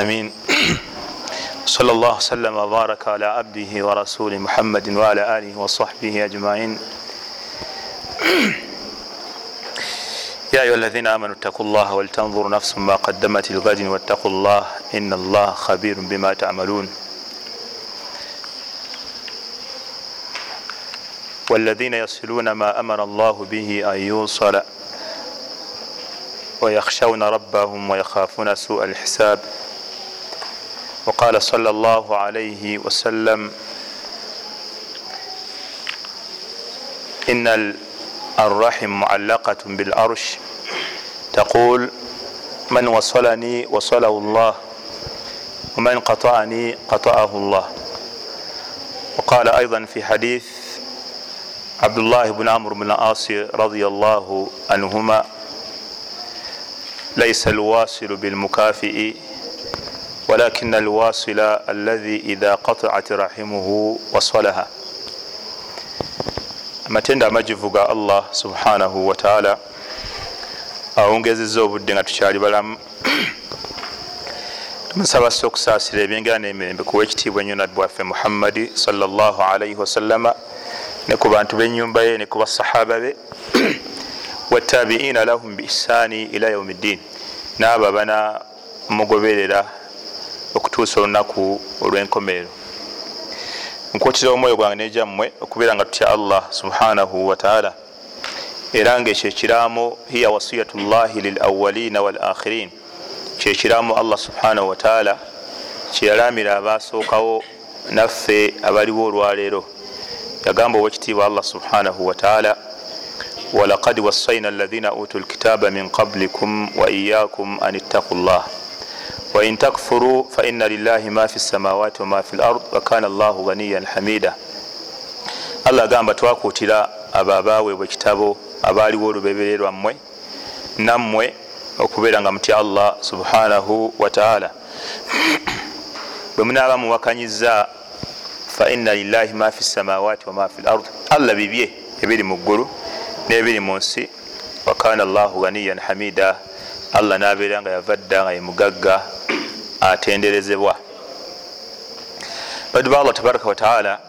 أمين صلى الله وسلم وبارك على عبده ورسوله محمد وعلى آله وصحبه أجمعين. يا أيها الذين آمنوا اتقوا الله ولتنظر نفس ما قدمت الغد واتقوا الله إن الله خبير بما تعملون. والذين يصلون ما أمر الله به أن يوصل ويخشون ربهم ويخافون سوء الحساب. وقال صلى الله عليه وسلم إن الرحم معلقة بالأرش. تقول من وصلني وصله الله ومن قطعني قطعه الله. وقال أيضا في حديث عبد الله بن عمرو بن العاص رضي الله عنهما ليس الواصل بالمكافئ walakin alwasila alahi idha qataat rahimuhu wasalaha amatenda amagivu ga allah subhanahu wataala awongezeza obudde nga tukyali balamu tumusaba si okusaasira ebyengera n'emirembe kuwa ekitiibwa ennyo nabbwaffe muhammadi salaalaihi wasallama ne ku bantu b'ennyumba ye ne ku basahaba be wattabiina lahum biisaani ila yaumi ddin n'abo abana mugoberera okutuusa olunaku olw'enkomerero nkwotera omwoyo gwange nejammwe okubeera nga tutya allah subhanahu wataala era nga ekyo ekiraamo hiya wasiyatu llahi lilawalina walakhirin kyekiraamo allah subhanahu wataala kyeyalamira abasookawo naffe abaliwo olwaleero. Yagamba owekitiibwa allah subhanahu wataala walaqad wasaina alaina utu lkitaba min qablikum waiyakum an ittaqu llah wain takfuru faina lilahi ma fi samawati wama fi lard wakana llahu ganiyan hamida allah agamba twakuutira abo abaweebwa ekitabo abaaliwo olubebere lwammwe nammwe okubeera nga mutya allah subhanahu wataala bwe munaaba muwakanyiza faina lilahi ma fi samawati wama fi lard allah bibye ebiri mu ggulu nebiri mu nsi wakana llahu ganiyan hamida allah nabeera nga yavadda nga yemugagga atenderezebwa. Badu ba allah tabaraka wataala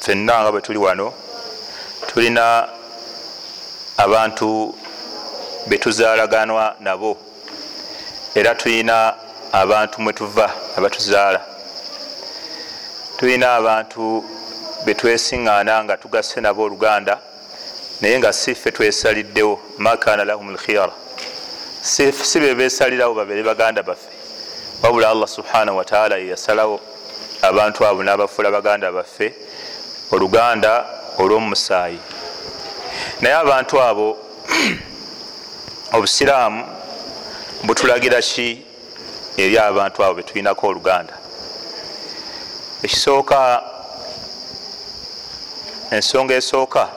fenna nga bwe tuli wano tulina abantu betuzaalaganwa nabo. Era tulina abantu mwetuva abatuzaala. Tulina abantu betwesiŋŋaana nga tugasse nabo oluganda naye nga si ffe twesaliddewo makana lahum lkhiyara si be besalirawo babeere baganda baffe wabula allah subhanahu wataala yeyasalawo abantu abo n'abafuula baganda baffe oluganda olw'omumusaayi. Naye abantu abo obusiraamu butulagira ki eri abantu abo betulinako oluganda? Ekisooka ensonga esooka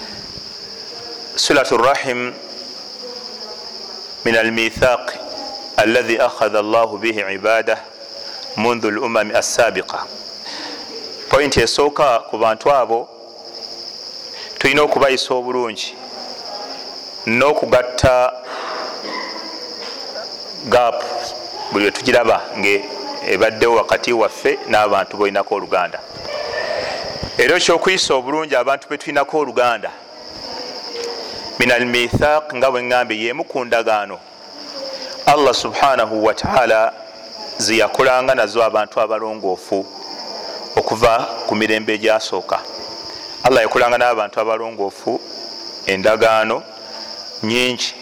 sulat rahim min almithaq alladhi akhadha llahu bihi ibadah mundhu lumami assabiqa pointi esooka ku bantu abo tulina okubayisa obulungi n'okugatta gap buli we tugiraba nga ebaddewo wakati waffe n'abantu bolinako oluganda. Era ekyokuyisa obulungi abantu betulinako oluganda min almithaq nga bweŋŋambye yemu ku ndagaano. Allah subhanahu wataala zeyakolanga nazo abantu abalongoofu okuva ku mirembe egyasooka. Allah yakolanga n'abantu abalongoofu endagaano nyingi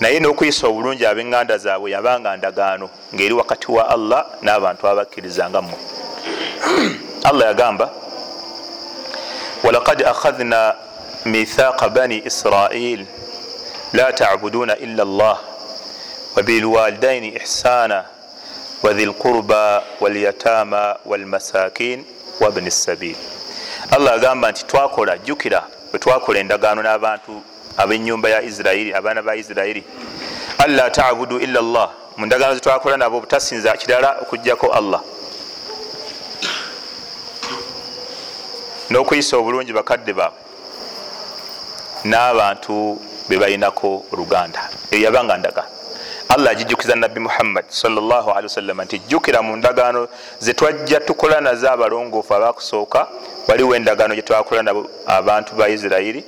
naye n'okuyisa obulungi ab'eŋŋanda zaabwe yabanga ndagaano ng'eri wakati wa allah n'abantu abakkirizanga mmwe allah yagamba walaqad akhadhna mithaqa bani israil la tabuduna illa llah wabilwalidaini ihsana wahi lqurba walyatama walmasakin wabni sabil allah agamba nti twakola jjukira bwe twakola endagaano n'abantu ab'enyumba ya isirairi abaana ba isirairi alla tabudu illa llah mu ndagaano zetwakola nabo butasinza kirala okugjako allah n'okuyisa obulungi bakadde baabwe n'abantu bebalinako oluganda. Eyo yabanga ndagaano allah agijukiza nabbi muhammad sawasalama nti jjukira mu ndagaano zetwajja tukola nazo abalongoofu abakusooka waliwo endagaano gyetwakola nabo abantu ba isirairi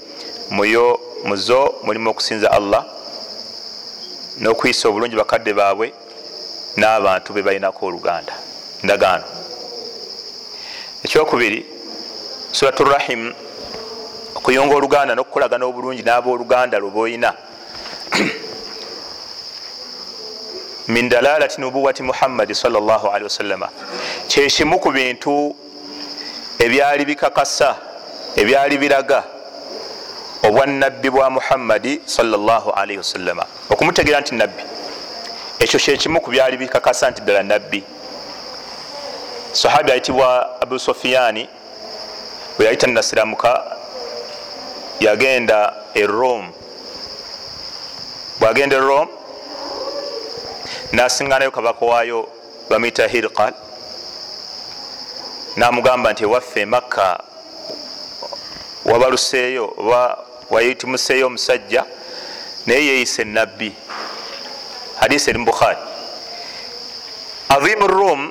muyo muzo mulimu okusinza allah n'okuyisa obulungi bakadde baabwe n'abantu be balinako oluganda. Ndagaano. Ekyokubiri suratu rahim okuyunga oluganda n'okukolagana obulungi n'abooluganda lwebaolina min dalalati nubuwati muhammadi wasallama kyekimu ku bintu ebyali bikakasa ebyali biraga obwanabbi bwa muhammadi wasallama okumutegeera nti nabbi. Ekyo kyekimu ku byali bikakasa nti ddala nabbi. Sahabi ayitibwa abu sofiyani bwe yali tanasiramuka yagenda e rome. Bwagenda e rome nasinganayo kabaka waayo bamwita hirkal namugamba nti ewaffe emakka wabaluseeyo oba wayitimuseeyo omusajja naye yeyise nabbi hadisi eri mubukhari azimu rome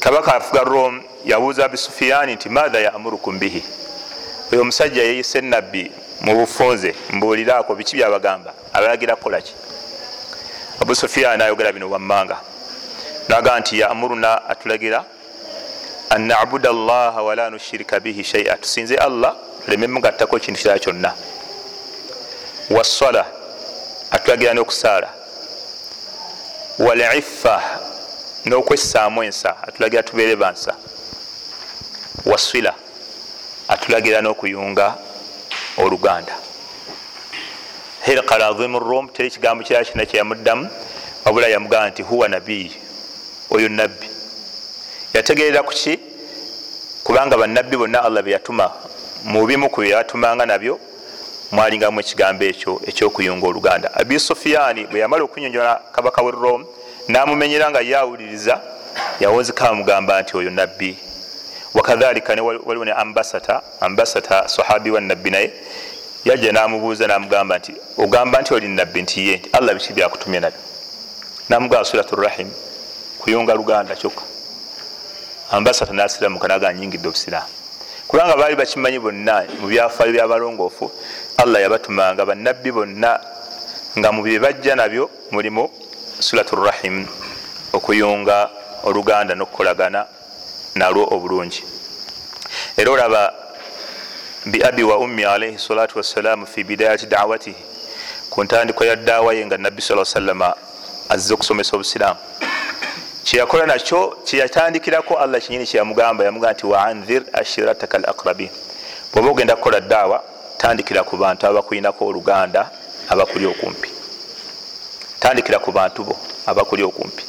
kabaka afuga rome yabuuza abisufiyani nti maatha yamurukum bihi oyo omusajja yeyise nabbi mubufunze mbuuliraako biki byabagamba? Abalagira kukolaki abu sufiyani ayogera bino wammanga. Naga nti yamuruna atulagira an nabuda allaha wala nushirika bihi shaia tusinze allah tuleme mugattako ekintu kirala kyonna. Wasala atulagira n'okusaala. Waliffa n'okwessaamu ensa atulagira tubeere bansa. Waswila atulagira n'okuyunga oluganda. Hirkal azimu rom teri ekigambo kirala kina kyeyamuddamu wabula yamugamba nti huwa nabiyi oyo nabbi yategerera kuki kubanga banabbi bonna allah beyatuma mubimu ku byeyatumanga nabyo mwalingamu ekigambo ekyo ekyokuyunga oluganda. Abi sofiyani bwe yamala okunyonyola kabaka we rom namumenyera nga yawuliriza yawozika amugamba nti oyo nabbi wakadhalika waliwo ne ambasata ambasata sahabi wa nabbi naye yajja namubuuza namugamba nti ogamba nti oli nabbi nti ye nti allah biki byakutumye nabyo namugamba suratu rahim kuyunga luganda kyokka. Ambasata nasiramuka naga nyingidde obusiraamu. Kubanga baali bakimanyi bonna mu byafaayo byabalongoofu allah yabatumanga banabbi bonna nga mu bye bajja nabyo mulimu suratu rahim okuyunga oluganda n'okukolagana nalwo obulungi. Era olaba biabi wa ummi alaihi salatu wassalamu fi bidayati dawatihi ku ntandiko ya daawa ye nga nabbi saa sallama azze okusomesa obusiraamu. Kyeyakola nakyo kyeyatandikirako allah kinyini kyeyamugamba yamugamba nti waanzir ashirataka al aqrabin. Bwoba ogenda kukola daawa tandikira ku bantu abakuyinako oluganda abakuli okumpi. Tandikira ku bantu bo abakuli okumpi.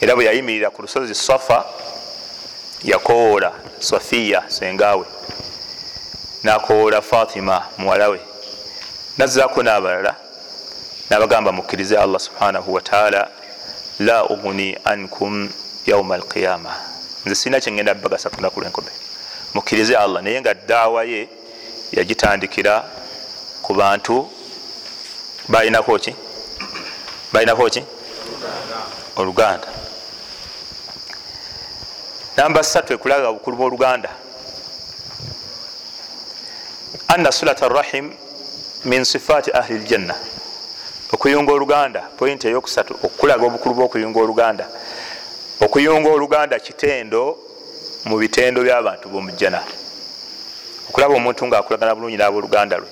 Era bwe yayimirira ku lusozi safa yakowoola safiya sengawe nakowoola fatima muwalawe nazaako n'abalala nabagamba mukkirize allah subhanahu wataala la ugni ankum yauma alqiyama. Nze sirina kyengenda bagasa kunaku lwenkobe mukkirize allah naye nga daawa ye yagitandikira ku bantu balinako ki? Balinako ki? Oluganda namba satu ekulaga obukulu bwoluganda. Anna sulata rahim min sifaati ahli ljanna okuyunga oluganda pointi eyokusatu okulaga obukulu bwokuyunga oluganda. Okuyunga oluganda kitendo mu bitendo byabantu bomujjana okulaba omuntu ngaakulagana bulungi naboluganda lwe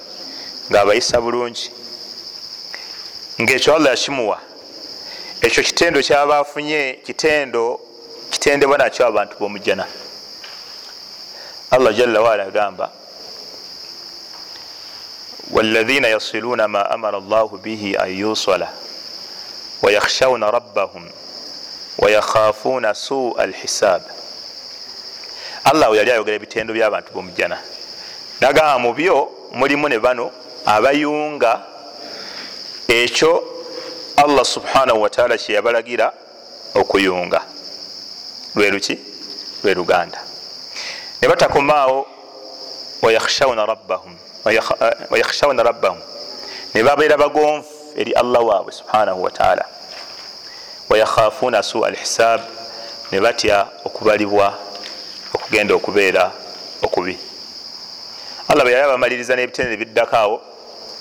ngaabayisa bulungi. Ngaekyo allah yakimuwa. Ekyo kitendo kyaba afunye kitendo kyendeba nakyo abantu b'omujjana allah jalla waala agamba walahina yasiluuna ma amara allahu bihi an yusala wayakhshawna rabbahum wayakhafuuna suu alhisab allah we yali ayogera ebitendo by'abantu b'omujjana nagamba mu byo mulimu ne bano abayunga ekyo allah subhanahu wataala kyeyabalagira okuyunga. Lweruki lwe luganda. Ne batakomaawo rabbahum wayakhshawna rabbahum. Ne babeera bagonvu eri allah waabwe subhanahu wataala wayakhafuna su alhisab ne batya okubalibwa okugenda okubeera okubi. Allah bwe yali abamaliriza n'ebitenere biddakaawo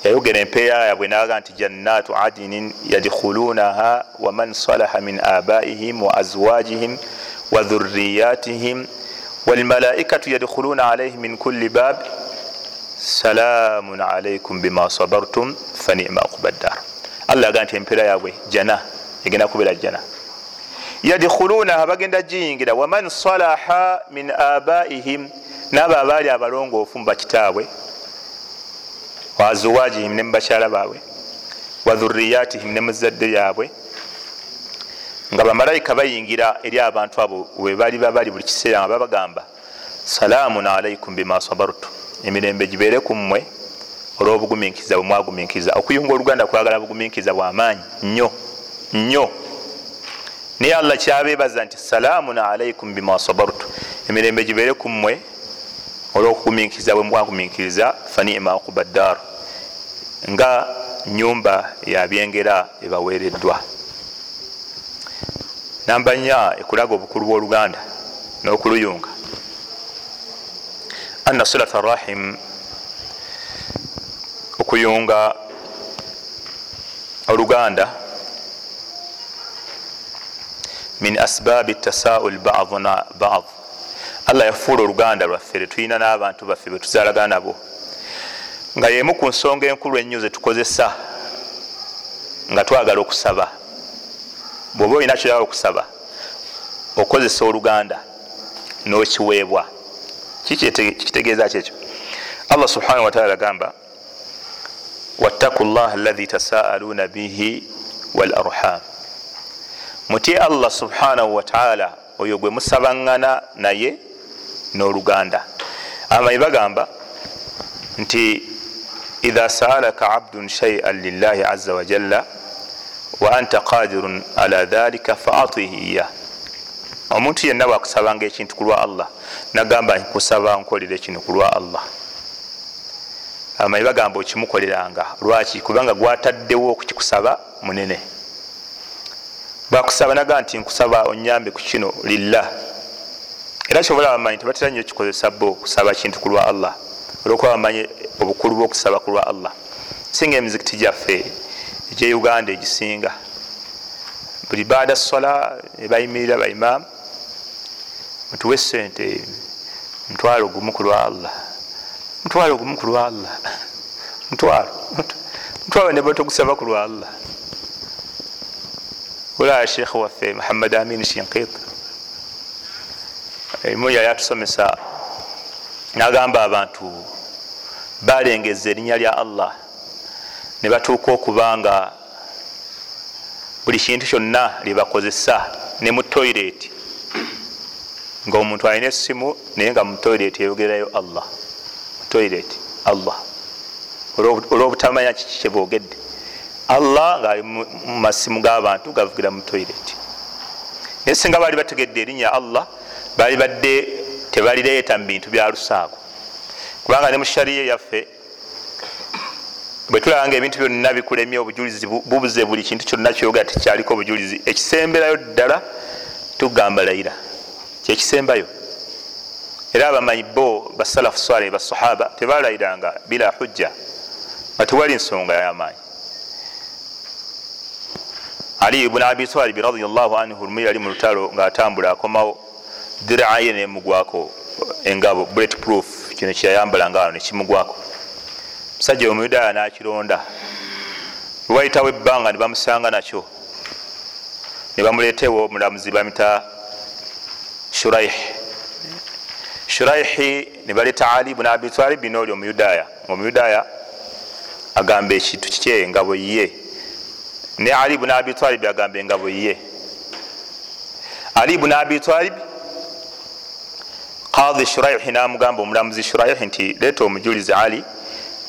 yayogera empeera yabwe naga nti jannatu adinin yadkhulunaha waman salaha min abaihim wa azwajihim wa dhuriyatihim walmalaikatu yadkhuluna alaihim min kulli bab salamun alaikum bima sabartum fanima akuba ddar allah yaga nti empeera yabwe jana egenda kubeera jana. Yadkhulunaha bagenda giyingira waman salaha min abaihim naabo abaali abalongoofu mu bakitaabwe wazuwajihim ne mubakyala baabwe wa dhuriyatihim ne muzadde lyabwe nga bamalayika bayingira eri abantu abo webali babali buli kiseera nga babagamba salamun alaikum bima sabartu emirembe gibeere ku mmwe olw'obugumiikiriza bwe mwagumiikiriza. Okuyunga oluganda kwagala bugumiikiriza bwamaanyi nnyo nnyo. Naye allah kyabeebaza nti salamun alaikum bima sabartu emirembe gibeere ku mmwe olwokugumiikiriza bwe mwagumiikiriza fanima akuba ddar nga nyumba yabyengera ebaweereddwa namba nya ekulaga obukulu bwoluganda n'okuluyunga. Anna silata rahim okuyunga oluganda min asbaabi tasaul baduna bad allah yafuula oluganda lwaffe tetulina n'abantu baffe betuzaalagana nabo nga yemu ku nsonga enkulu ennyo zetukozesa nga twagala okusaba bweoba olina kyoyagala okusaba okozesa oluganda n'okiweebwa kikitegeeza ki ekyo? Allah subhanahu wataala agamba wattaku llah alahi tasaaluuna bihi walarham mutye allah subhanahu wataala oyo gwe musabaŋŋana naye n'oluganda. Abamanyi bagamba nti idha saalaka abdun shaian lillahi aza wajalla wa anta qadirun ala dhalika faatihi iya. Omuntu yenna bwakusabanga ekintu kulwa allah nagamba nkusaba nkolere kino kulwa allah. Abamanyi bagamba okimukoleranga? Lwaki? Kubanga gwataddewo okukikusaba munene. Bwakusaba naga nti nkusaba onyambe ku kino lillah. Era kyobola bamanyi tebatera nyo kikozesa bo okusaba kintu kulwa allah olwokuba bamanyi obukulu bwokusaba kulwa allah. Singa emizikiti gyaffe egyeuganda egisinga. Buli baada sola ebayimirira baimaamu mutuwe sente mutwalo gumu kulwa allah mutwalo gumu kulwa allah mutwalo mutwalo nebatogusaba kulwa allah. Olaba sheekhe waffe muhammad amin shinkit emu yali atusomesa nagamba abantu balengeza erinnya lya allah ne batuuka okubanga buli kintu kyonna lyebakozesa ne mu toyireti nga omuntu alina essimu naye nga mu toyireti eyogerayo allah mu toyireti allah. Olwobutamanya kiki kyebogedde allah ngaali mu masimu g'abantu gavugira mu toyireti naye singa baali bategedde erinnya allah baali badde tebalireeta mu bintu bya lusaago. Kubanga ne mu shariya yaffe bwe tulaba nga ebintu byonna bikulemye obujulizi bubuze buli kintu kyonna kyogera tekyaliko obujulizi. Ekisemberayo ddala tugamba layira kyekisembayo. Era abamanyi bo basalafu swale basahaba tebalayiranga bila hujja nga tewali nsonga yamaanyi ali ibuni abi talibi radiallahu anhu lumu yali mu lutalo ngaatambula akomawo diraye nemugwako engabo bullet proof kino kyeyayambala ngaano nekimugwako musajja omuyudaaya nakironda lwayitawo ebbanga nebamusanga nakyo nebamuleetewo omulamuzi bamita shuraih. Shuraihi nebaleeta ali buni abi talibi nooli omuyudaaya. Omuyudaaya agamba ekintu kiki engabo ye. Ne ali buni abi talibi agamba engabo ye. Ali buni abi talibi qadi shuraihi namugamba omulamuzi shuraihi nti leeta omujulizi ali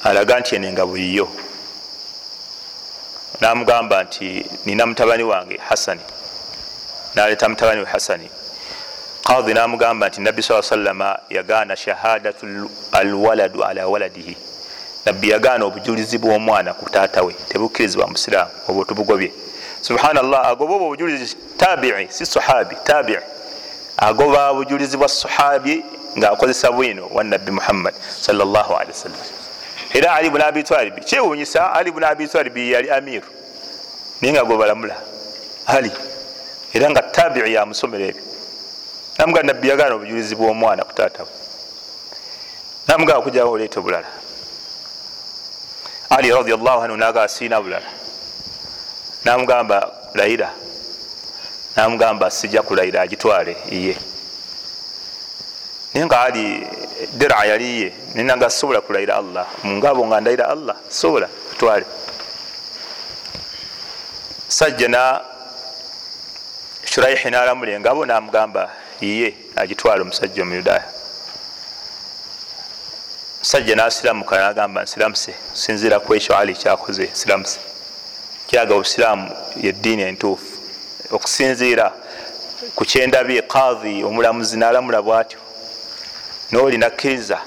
alaga nti eno engabo yiyo. Namugamba nti nina mutabani wange hasani naleeta mutabani we hasani qadi namugamba nti nabbi saa salama yagaana shahadatu alwaladu ala waladihi. Nabbi yagaana obujulizi bwomwana ku taata we tebukkirizibwa musiraamu obwo tubugobye. Subhanallah agoba obwo obujulizi tabii si sahabi tabii agoba bujulizi bwa sahabi ngaakozesa bwino wanabbi muhammad wasallam era ali bun abitalibi kyewunyisa ali bun abitalibi yali amiru naye nga gobalamula ali era nga tabii yamusomera ebyo. Namuga nabbi yagaana obujulizi bwomwana kutatawe namugaa kujawo oleeta bulala. Ali radiallahu anhu nagaa siina bulala. Namugamba layira namugamba sijja kulayira agitwale iye naye nga ali dira yaliye ninanga sobola kulayira allah. Mungabo nga ndayira allah sobola atwale sajja na shuraihi nalamula engabo namugamba iye agitwale omusajja omuyudaaya. Musajja nasiramuka nagamba nsiramuse sinzira ku ekyo ali kyakoze nsiramuse kiraga obusiraamu yeddiini entuufu. Okusinziira ku kyendabye kadhi omulamuzi nalamula bwatyo noli nakkiriza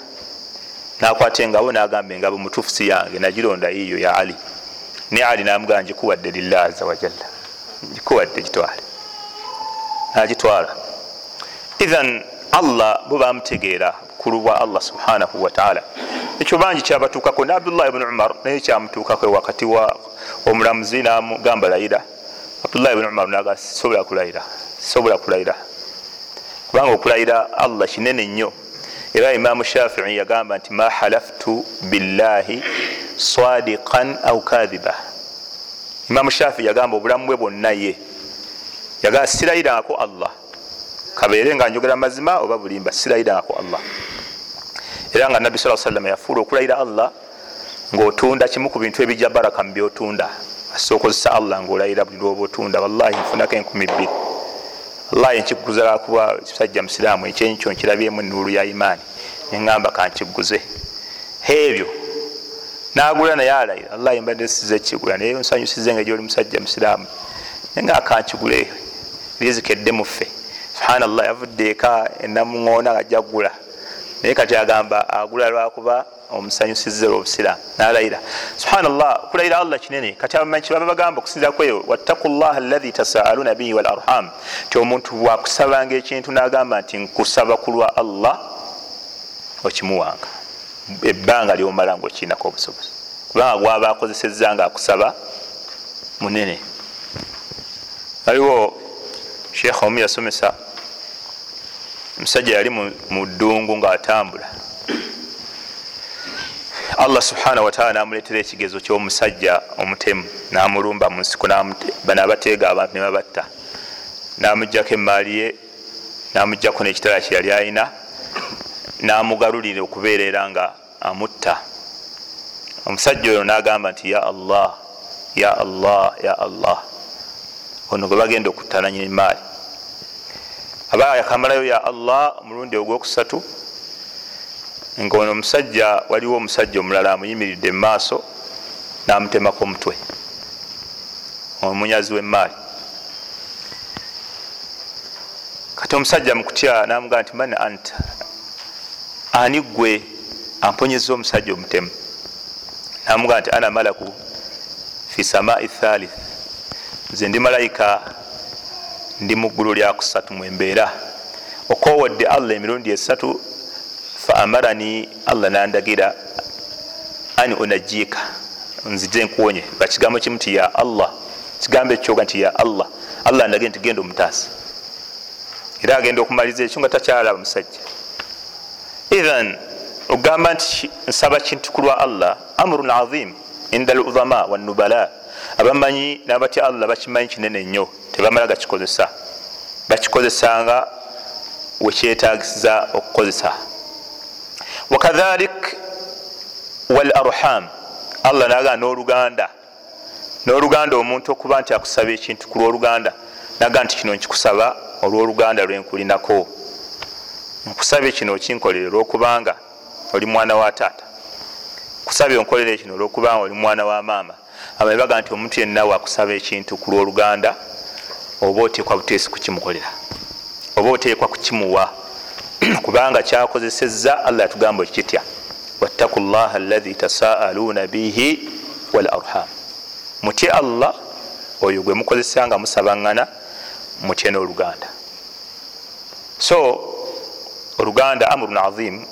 nakwata engabo nagamba engabo mutuufu si yange nagironda iyo ya ali. Ne ali namugamba ngikuwadde lillah aza wajalla ngikuwadde gitwale nagitwala ithan allah bwe bamutegeera bukulu bwa allah subhanahu wataala ekyo bangi kyabatuukako ne abdullah bni umar naye kyamutuukako wakati wa omulamuzi namugamba layira abdullah bni umar naga sobola kulayira sobola kulayira kubanga okulayira allah kinene nnyo era imamu shafii yagamba nti ma halaftu billahi sadiqan au kadhiba. Imamu shafii yagamba obulamu bwe bwonna ye. Yagamba sirayirangako allah. Kabeere nga njogera mazima oba bulimba sirayirangako allah. Era nga nabbi saa salama yafuula okulayira allah ngaotunda kimu ku bintu ebijja baraka mu byotunda. Asa okozesa allah ngaolayira buli lwoba otunda. Wallahi nfunako enkumi bbiri wallahi nkiguza lwakuba kisajja musiraamu ekyenkyo nkirabyemu enuulu ya imaani. Neŋamba kankiguze ebyo nagula naye alayira wallahi mbadde siza ekigula naye nsanyusize nga gyoli musajja musiraamu. Nayenga kankigule lizikedde muffe. Subhanallah yavudde eka enamuŋoona ajja kugula naye kati agamba agula lwakuba omusanyusize lwobusiraamu nalayira. Subhanallah okulayira allah kinene. Kati kibaba bagamba okusinzira kweyo wattaku llah alahi tasaaluna bihi walarham ti omuntu bwakusabanga ekintu nagamba nti nkusaba kulwa allah okimuwanga. Ebbanga lyomala nga okirinako obusobozi. Kubanga gwaba akozeseza nga akusaba munene. Waliwo sheekha omu yasomesa omusajja yali mu ddungu ngaatambula allah subhanahu wataala namuletera ekigezo kyomusajja omutemu namulumba munsiko bano abateega abantu nebabatta namugjako emaali ye namugjako nekitala kyeyali ayina namugalulira okubeerera nga amutta. Omusajja oyo nagamba nti ya allah ya allah ya allah. Ono gwe bagenda okuttananya emaali aba yakamalayo ya allah omulundi ogwokusatu nga ono omusajja waliwo omusajja omulala amuyimiridde mumaaso namutemako omutwe omunyazi wemaali kati omusajja mukutya namugaa nti man anta ani gwe amponyeza omusajja omutemu? Namugaa nti ana malaku fi samai thalith nze ndi malayika ndi muggulu lyakusatu mwembeera okowodde allah emirundi esatu faamarani allah nandagira ani onajiika nzije nkuwonye. Bakigambo kimu ti ya allah. Kigambo ekyoga nti ya allah. Allah ndagire nti genda omutaasa era agenda okumaliza ekyo nga takyalaba musajja. Ithan okugamba nti nsaba kintu kulwa allah amurun azim inda ludhama wanubala abamanyi nabatya allah bakimanyi kinene nnyo tebamala gakikozesa. Bakikozesanga wekyetagisiza okukozesa. Wakadhalik wal arham allah nagaa noluganda. Noluganda omuntu okuba nti akusaba ekintu ku lwoluganda naga nti kino nkikusaba olwoluganda lwenkulinako nkusabye kino okinkolere olwokubanga oli mwana wa taata. Kusabye onkolere kino olwokubanga oli mwana wa maama abaye baga nti omuntu yenna wakusaba ekintu ku lwoluganda oba oteekwa buteesi kukimukolera oba oteekwa kukimuwa. Kubanga kyakozeseza allah yatugamba ekitya wattaku llaha alahi tasaaluna bihi wal arham. Mutye allah oyo gwe mukozesa nga musabaŋŋana mutye n'oluganda. So oluganda amrun azim.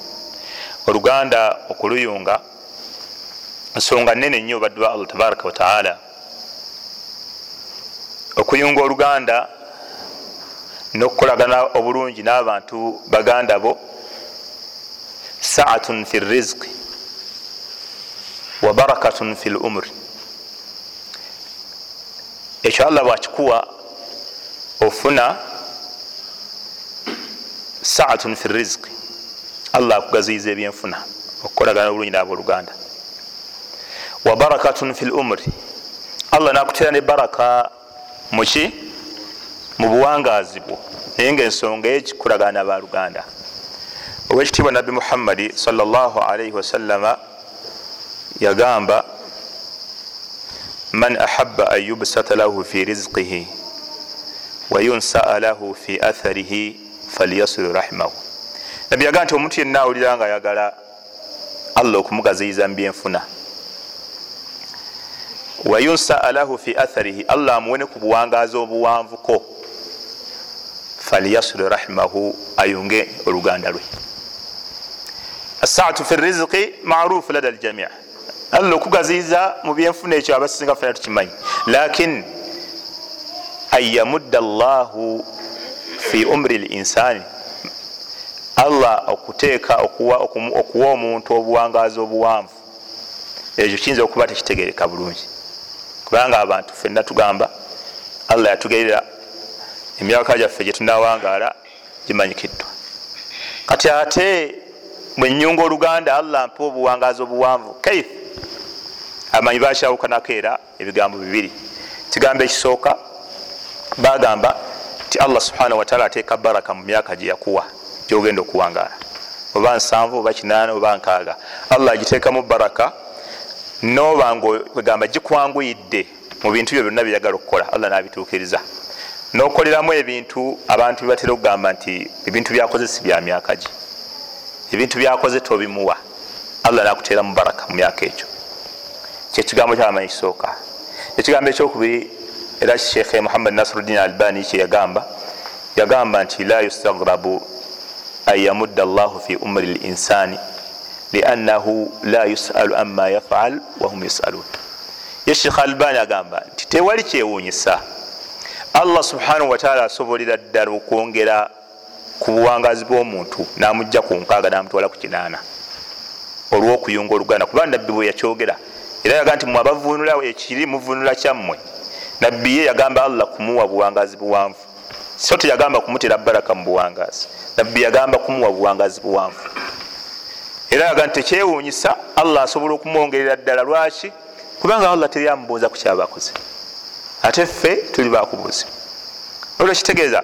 Oluganda okuluyunga nsonga nene nnyo baddu ba allah tabaraka wataala okuyunga oluganda n'okukolagana obulungi n'abantu baganda bo saatun fi rizqi wa barakatun fi lumri ekyo allah bwakikuwa ofuna saatun fi rizqi allah akugaziyiza ebyenfuna okukolagana obulungi n'abooluganda wa barakatun fi lumri allah nakutera ne baraka muki mu buwangazi bwo. Naye nga ensonga ekikulagana nabaluganda owekitiibwa nabbi muhammadi salaalaihi wasallama yagamba man ahaba an yubsata lahu fi rizqihi wayunsaa lahu fi atharihi falyasilu rahimahu nabbi yagamba nti omuntu yenna awulira nga ayagala allah okumugaziyiza mubyenfuna wayunsaa lahu fi atharihi allah amuwene ku buwangazi obuwanvuko. Falyasilu rahimahu ayunge oluganda lwe. Asaatu fi rizqi marufu lada ljamia allah okugaziyiza mu byenfuna ekyo abasinga fena tukimanyi. Lakin an yamudda llahu fi umri linsani allah okuteeka okuwa omuntu obuwangazi obuwanvu. Ekyo kiyinza okuba tekitegereka bulungi kubanga abantu fenna tugamba. Allah yatugerera emyaka gyaffe gyetunawangaala gimanyikiddwa. Kati ate bwenyunga oluganda allah mpa obuwangazi obuwanvu. Kaifu amanyi bakyawukanako era ebigambo bibiri. Kigambo ekisooka bagamba nti allah subhanahu wataala ateeka baraka mu myaka gyeyakuwa gyogenda okuwangaala. Oba nsanvu oba kinaana oba nkaaga. Allah agiteekamu baraka noba ngaegamba gikwanguyidde mu bintu byo byonna byeyagala okukola allah nabituukiriza. Nokoleramu ebintu abantu bebatera okugamba nti ebintu byakoze si bya myaka gi ebintu byakoze tobimuwa. Allah nakuteeramu baraka mu myaka ekyo kyekigambo kyamanyi kisooka. Ekigambo ekyokubiri era shekhe muhammad nasiruddin albani kyeyagamba yagamba nti la yustagrabu an yamudda llahu fi umri linsani liannahu la yusalu ama yafal wahum yusalun ye shekhe albani agamba nti tewali kyewunyisa allah subhanahu wataala asobolera ddala okwongera ku buwangazi bw'omuntu namugja ku nkaaga namutwala ku kinaana olwokuyunga oluganda. Kuba nabbi bwe yakyogera era yaga nti mwe abavunula ekiri muvunula kyammwe. Nabbi ye yagamba allah kumuwa buwangazi buwanvu. So teyagamba kumutera baraka mu buwangazi. Nabbi yagamba kumuwa buwangazi buwanvu era yaga nti tekyewunyisa allah asobola okumwongerera ddala lwaki? Kubanga allah teryamubuuza ku kyabakoze. Ate ffe tuli bakubuuzibwa olwekitegeeza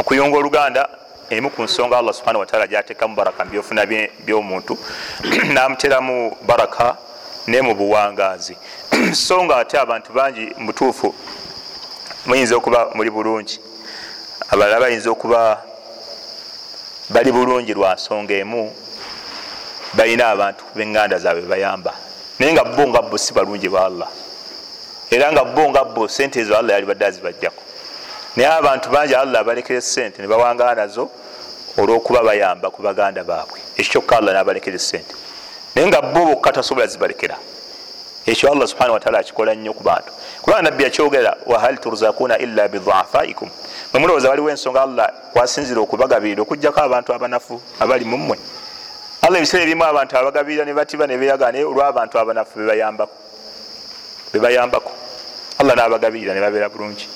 okuyunga oluganda emu ku nsonga allah subhana wataala gyatekamu baraka mubyofuna byomuntu namuteramu baraka ne mu buwangazi so nga ate abantu bangi mubutuufu muyinza okuba muli bulungi. Abalala bayinza okuba bali bulungi lwa nsonga emu balina abantu beŋŋanda zaabwe bayamba. Naye nga bo nga bo si balungi ba allah. Era nga bo nga bo sente ezo allah yali badde azibajjako naye abantu bangi allah abalekere sente nebawangala nazo olwokuba bayamba ku baganda baabwe. Ekyo kyokka allah nabalekere sente naye nga bo bokka tasobola zibalekera. Ekyo allah subhana wataala akikola nnyo ku bantu. Kubanga nabbi yakyogera wahal turzakuna illa bidhafaikum mwemulowooza waliwo ensonga allah kwasinzira okubagabirira okugjako abantu abanafu abali mumwe allah ebiseera ebimu abantu abagabirira nebatiba nebeyaga naye olwabantu abanafu bebayambako allah nabagabirira nebabeera bulungi.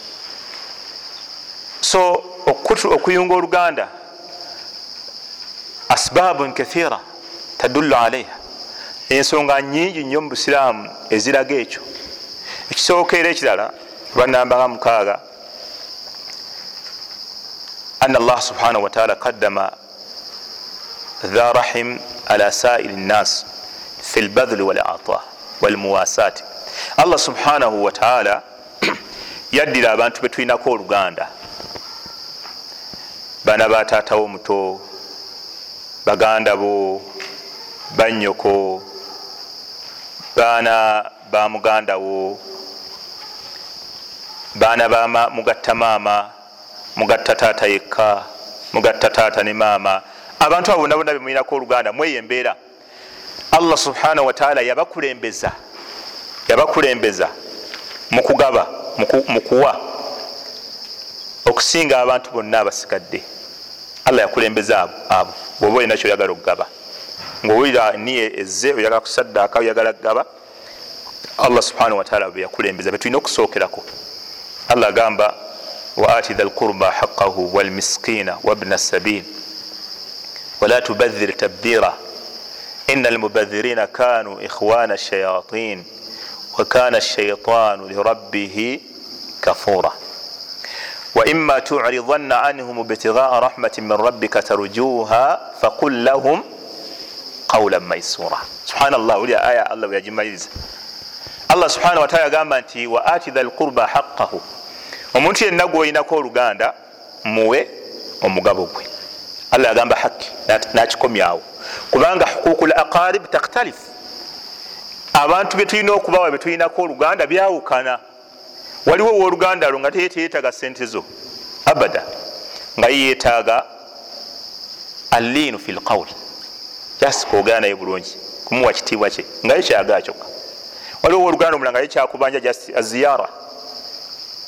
So okuyunga oluganda asbabun kathira tadullu alaiha ensonga nyingi nnyo mu busiraamu eziraga ekyo. Ekisooka era ekirala banambanga mukaaga ana allah subhanahu wataala qaddama dha rahim ala sairi nnas fi lbadhli walata walmuwasati allah subhanahu wataala yaddira abantu betulinako oluganda bana batatawo muto baganda bo banyoko baana ba muganda wo baana bama mugatta maama mugatta taata yekka mugatta taata ne maama abantu abo bonna bemuyinako oluganda mweyo embeera. Allah subhanahu wataala yabakulembeza yabakulembeza mukugaba mukuwa okusinga abantu bonna abasigadde. Allah yakulembeza abo bwoba olina kyoyagala okugaba. Ngaowulira niye eze oyagala kusaddaaka oyagala kugaba allah subhanahu wataala beyakulembeza betulina okusookerako. Allah agamba waati dha lqurba haqahu walmiskina wabna sabil wala tubadhir tabira ina almubadhirina kanu ikhwana shayatin wakana alshaitanu lirabbihi kafura waima turidhanna anhum ibtighaa rahmati min rabbika tarjuha faqul lahum qawlan maisura subhanallah uli aya allah weyagimaliriza allah subhana wataala agamba nti wa ati dha lqurba haqahu omuntu yenna gwoyinako oluganda muwe omugabo gwe allah agamba haki nakikomyawo kubanga hukuku l aqarib takhtalif abantu betulina okubawa betulinako oluganda byawukana waliwo woluganda lwo nga teyeteyetaga sente zo abada nga yeyetaaga alliinu fi lqawl jasi kwogera naye bulungi kumuwa kitiibwa kye nga ye kyagaa kyokka waliwo woluganda omulala nga ye kyakubanja jasi aziyara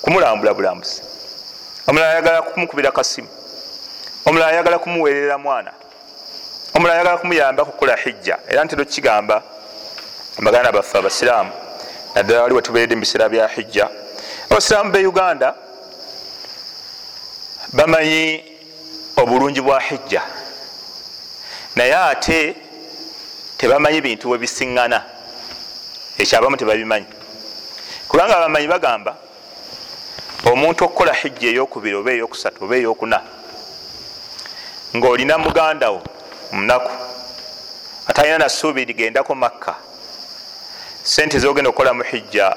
kumulambula bulambuzi omulala ayagala kumukubira kasimu omulala ayagala kumuweerera mwana. Omulala ayagala kumuyamba kukola hijja. Era ntero kigamba baganda baffe abasiraamu naddala wali wetuberedde mubiseera bya hijja. Abasiraamu be uganda bamanyi obulungi bwa hijja. Naye ate tebamanyi bintu webisiŋŋana ekyo abamu tebabimanyi. Kubanga abamanyi bagamba omuntu okukola hijja eyokubiri oba eyokusatu oba eyokuna ngaolina muganda wo munaku atalina nasuubiri gendako makka. Sente zogenda okukolamu hijja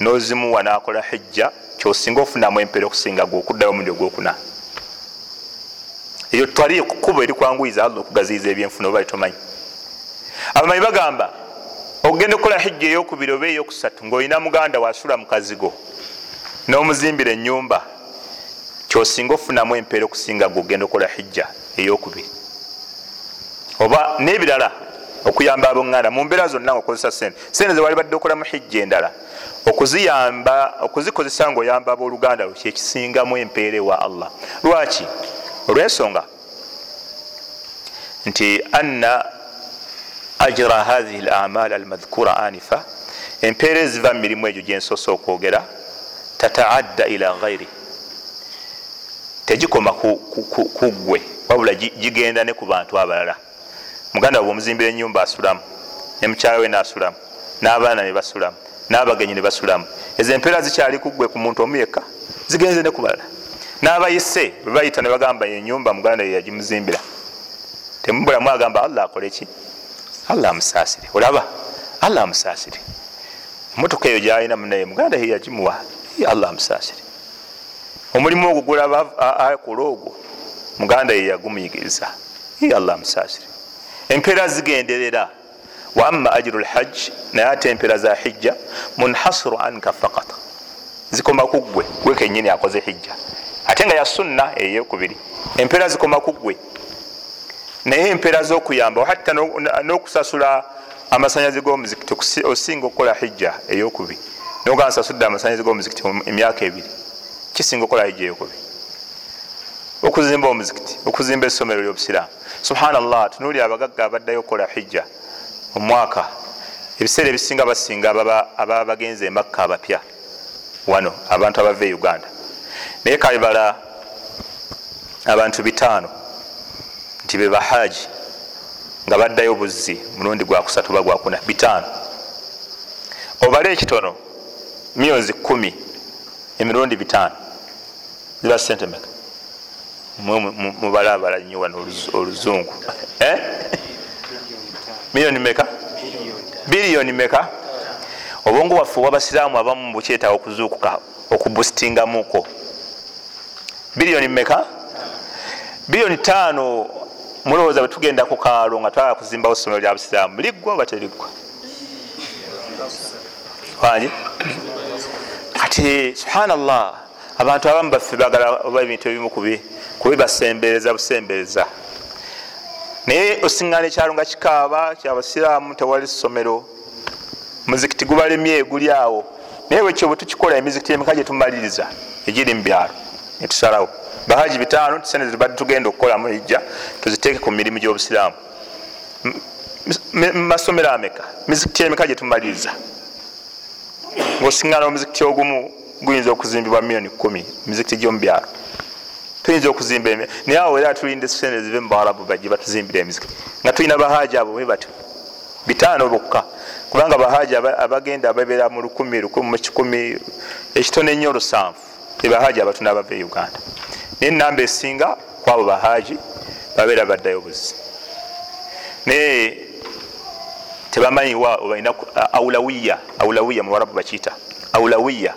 nozimuwa nakola hijja kyosinga ofunamu empeera okusinga gweokuddayo omundi ogwokuna. Eyo twali kuba erikwanguyiza alla okugaziyiza ebyenfuna oba litomanyi abamanyi bagamba okugenda okukola hijja eyokubiri oba eyokusatu ngaolina muganda wasula mukazigo nomuzimbira enyumba kyosinga ofunamu empeera okusinga gweogenda okukola hijja eyokubiri oba nebirala okuyamba aboŋŋanda mu mbeera zonna nga okozesa sente sente zewali badde okolamu hijja endala okuziyamba okuzikozesa ngaoyamba abooluganda lwo kyekisingamu empeera ewa allah. Lwaki? Olwensonga. Nti anna ajra hathihi lamal almadhkura anifa empeera eziva mu mirimu egyo gyensoose okwogera tataadda ila ghairi tegikoma kuggwe wabula gigenda ne ku bantu abalala. Muganda wabe omuzimbira enyumba asulamu ne mukyala we nasulamu n'abaana ne basulamu n'abagenyi ne basulamu. Ezo empeera zikyali kuggwe ku muntu omu yekka zigenze ne ku balala. N'abayise bwe bayita ne bagamba enyumba muganda ye yagimuzimbira. Temubulamu agamba allah akole ki? Allah amusaasire. Olaba allah amusaasire. Emotoka eyo gyalina munaye muganda ye yagimuwa. Allah amusaasire omulimu ogwo gulaba akola ogwo muganda ye yagumuyigiriza. Allah amusaasire. Empeera zigenderera. Wa ama ajiru lhajj naye ate empeera za hijja munhasiru anka fakat zikoma kuggwe gwe kenyini akoze hijja. Ate nga yasunna eyokubiri. Empeera zikoma kuggwe naye empeera zokuyamba hatta nokusasula amasanyalaze gomuzikiti osinga okukola hijja eyokubiri. Noga nsasudde amasanyalaze gomuzikiti emyaka ebiri kisinga hijja eyokubiri okuzimba omuzikiti okuzimba essomero lyobusiraamu. Subhanallah tunuli abagagga abaddayo okukola hijja omwaka ebiseera ebisinga basinga ababa bagenze emakka abapya. Wano abantu abava e uganda. Naye kalibala abantu bitaano nti be bahaji nga baddayo buzzi mulundi gwakusatu ba gwakuna bitaano. Obale ekitono miliyoni kumi emirundi bitaano ziba sente meka mubale abala nyo wano oluzungu. Miliyoni meka biliyoni meka obwongo waffe wabasiraamu abamu bukyetaaga okuzuukuka okubustingamuko biliyoni meka biliyoni taano mulowooza bwetugenda ku kaalo nga twala kuzimbawo essomero lya busiraamu. Liggwa oba teriggwa wangi kati subhanallah abantu abamu baffe bagala oba ebintu ebimu kubibasembereza busembereza. Naye osiŋgana ekyalo nga kikaaba kyabasiraamu tewali ssomero. Muzikiti gubalemye guli awo. Naye bwekyo bwe tukikola emizikiti emika gyetumaliriza egiri mu byalo netusalawo bahaji bitaano tusente zibadde tugenda okukolamu ijja tuziteeke ku mirimu gy'obusiraamu. Mumasomero ameka? Mizikiti emika gyetumaliriza ngaosiŋgana omuzikiti ogumu guyinza okuzimbibwa miliyoni kumi. Mizikiti gyomubyalo tuyinza okuzimba naye awo era tulinda sente zive mubawalabu bajje batuzimbira emizikiti nga tulina bahaji abo batyo. Bitaano bokka. Kubanga bahaji abagenda babeera mu lukumi mukikumi ekitone ennyo olusanvu. Ebahaji abatuna bava e uganda. Naye enamba esinga kwabo bahaji babeera baddayo buzi naye tebamanyiwa balina aulawiya aulawiya muwarabu bakiita aulawiya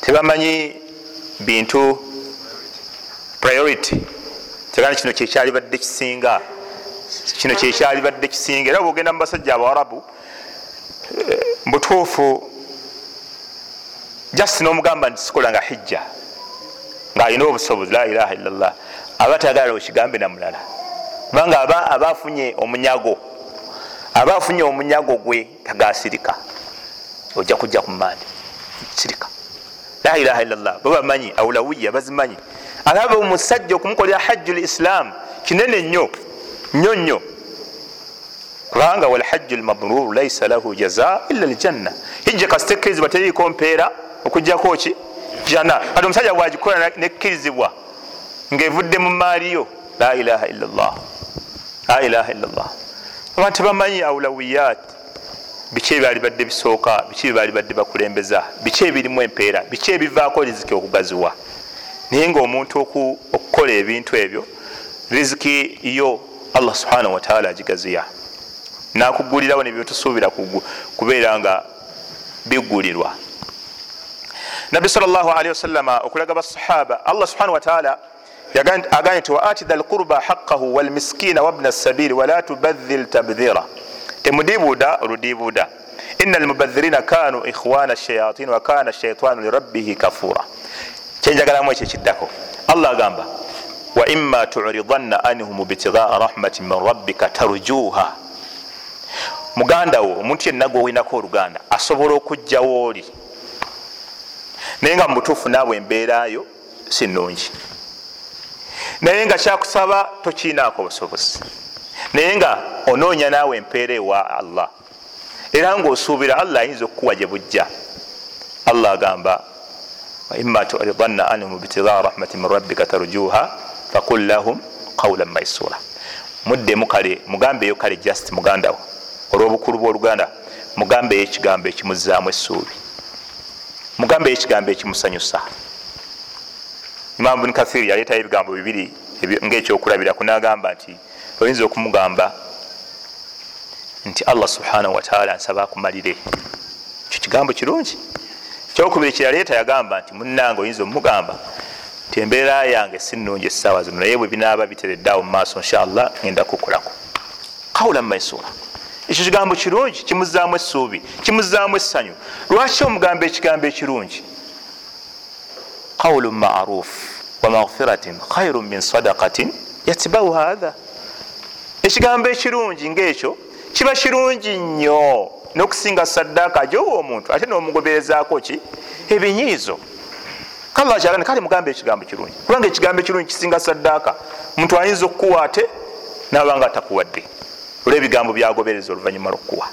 tebamanyi bintu priority. Tegana kino kyekyalibadde kisinga. Kino kyekyalibadde kisinga. Era bwogenda mu basajja abawarabu mubutuufu just nomugamba nti sikola nga hijja ngaalina obusobozi la ilaha illallah aba tayagala okigambe namulala kubanga aba abafunye omunyago aba afunye omunyago gwe tagasirika ojja kujja kumandi sirika la ilaha illallah. Babamanyi aulawiya bazimanyi alaba omusajja okumukolera hajju lislam kinene nnyo nnyo nnyo. Kubanga walhajju lmabrur laisa lahu jaza illa ljanna hijja kasitekkirizibwa teriiko mpeera okujjako ki? Jana. Kati omusajja bwagikola nekkirizibwa ngaevudde mu maaliyo la ilaha illallah. La ilaha illallah. Abantu bamanyi aulawiyat biki ebyali badde bisooka biki ebyali badde bakulembeza biki ebirimu empeera biki ebivaako riziki okugaziwa. Naye ngaomuntu okukola ebintu ebyo riziki yo allah subhanahu wataala agigaziya. Nakugulirawo nebyotusuubira kubeera nga bigulirwa. Nabbi salllahalihi wasallama okulaga basahaba allah subhanahu wataala agambye nti waati dha lqurba haqahu walmiskina wabna sabiri wala tubadhil tabdhira temudibuuda oludibuuda. Ina almubadhirina kanu ikhwana shayatin wakana shaitanu lirabbihi kafura kyenjagalamu ekyo kiddako allah agamba waima turidanna anhum bitigaa rahmatin min rabbika tarjuha muganda wo omuntu yenna gweolinako oluganda asobola okugjawo oli? Naye nga mubutuufu naabwe embeerayo si nungi naye nga kyakusaba tokiinaako busobozi naye nga onoonya naawe empeera ewa allah. Era ngaosuubira allah ayinza okukuwa gye bujja. Allah agamba waima turidanna anhum bitigaa rahmatin min rabbika tarjuha fakul lahum qaulan maisura muddemu kale mugambeeyo kale just mugandawo olwobukulu bwoluganda mugambeyo ekigambo ekimuzaamu essuubi. Mugambeyo ekigambo ekimusanyusa. Imamu bun kathir yaleetayo ebigambo bibiri ngaekyokulabiraku nagamba nti oyinza okumugamba nti allah subhanahu wataala nsaba akumalire. Ekyo kigambo kirungi. Kyokubiri kyeyaleeta yagamba nti munange oyinza omugamba nti embeera yange sinungi esaawa zino naye bwe binaaba bitereddeawo mu maaso inshallah ngenda kukolako. Kawula mumaisura ekyo kigambo kirungi kimuzaamu essuubi kimuzaamu essanyu. Lwaki omugambo ekigambo ekirungi? Qawlu maruf wa maghfiratin khairu min sadakatin yatibau hatha ekigambo ekirungi ngaekyo kiba kirungi nnyo nokusinga saddaaka gyowa omuntu ate nomugoberezaako ki? Ebinyiizo. Kalla kyagane kale mugambe ekigambo kirungi? Kubanga ekigambo ekirungi kisinga saddaaka omuntu ayinza okukuwa ate nabanga atakuwadde. Olwebigambo byagobereza oluvanyuma lwokukuwa.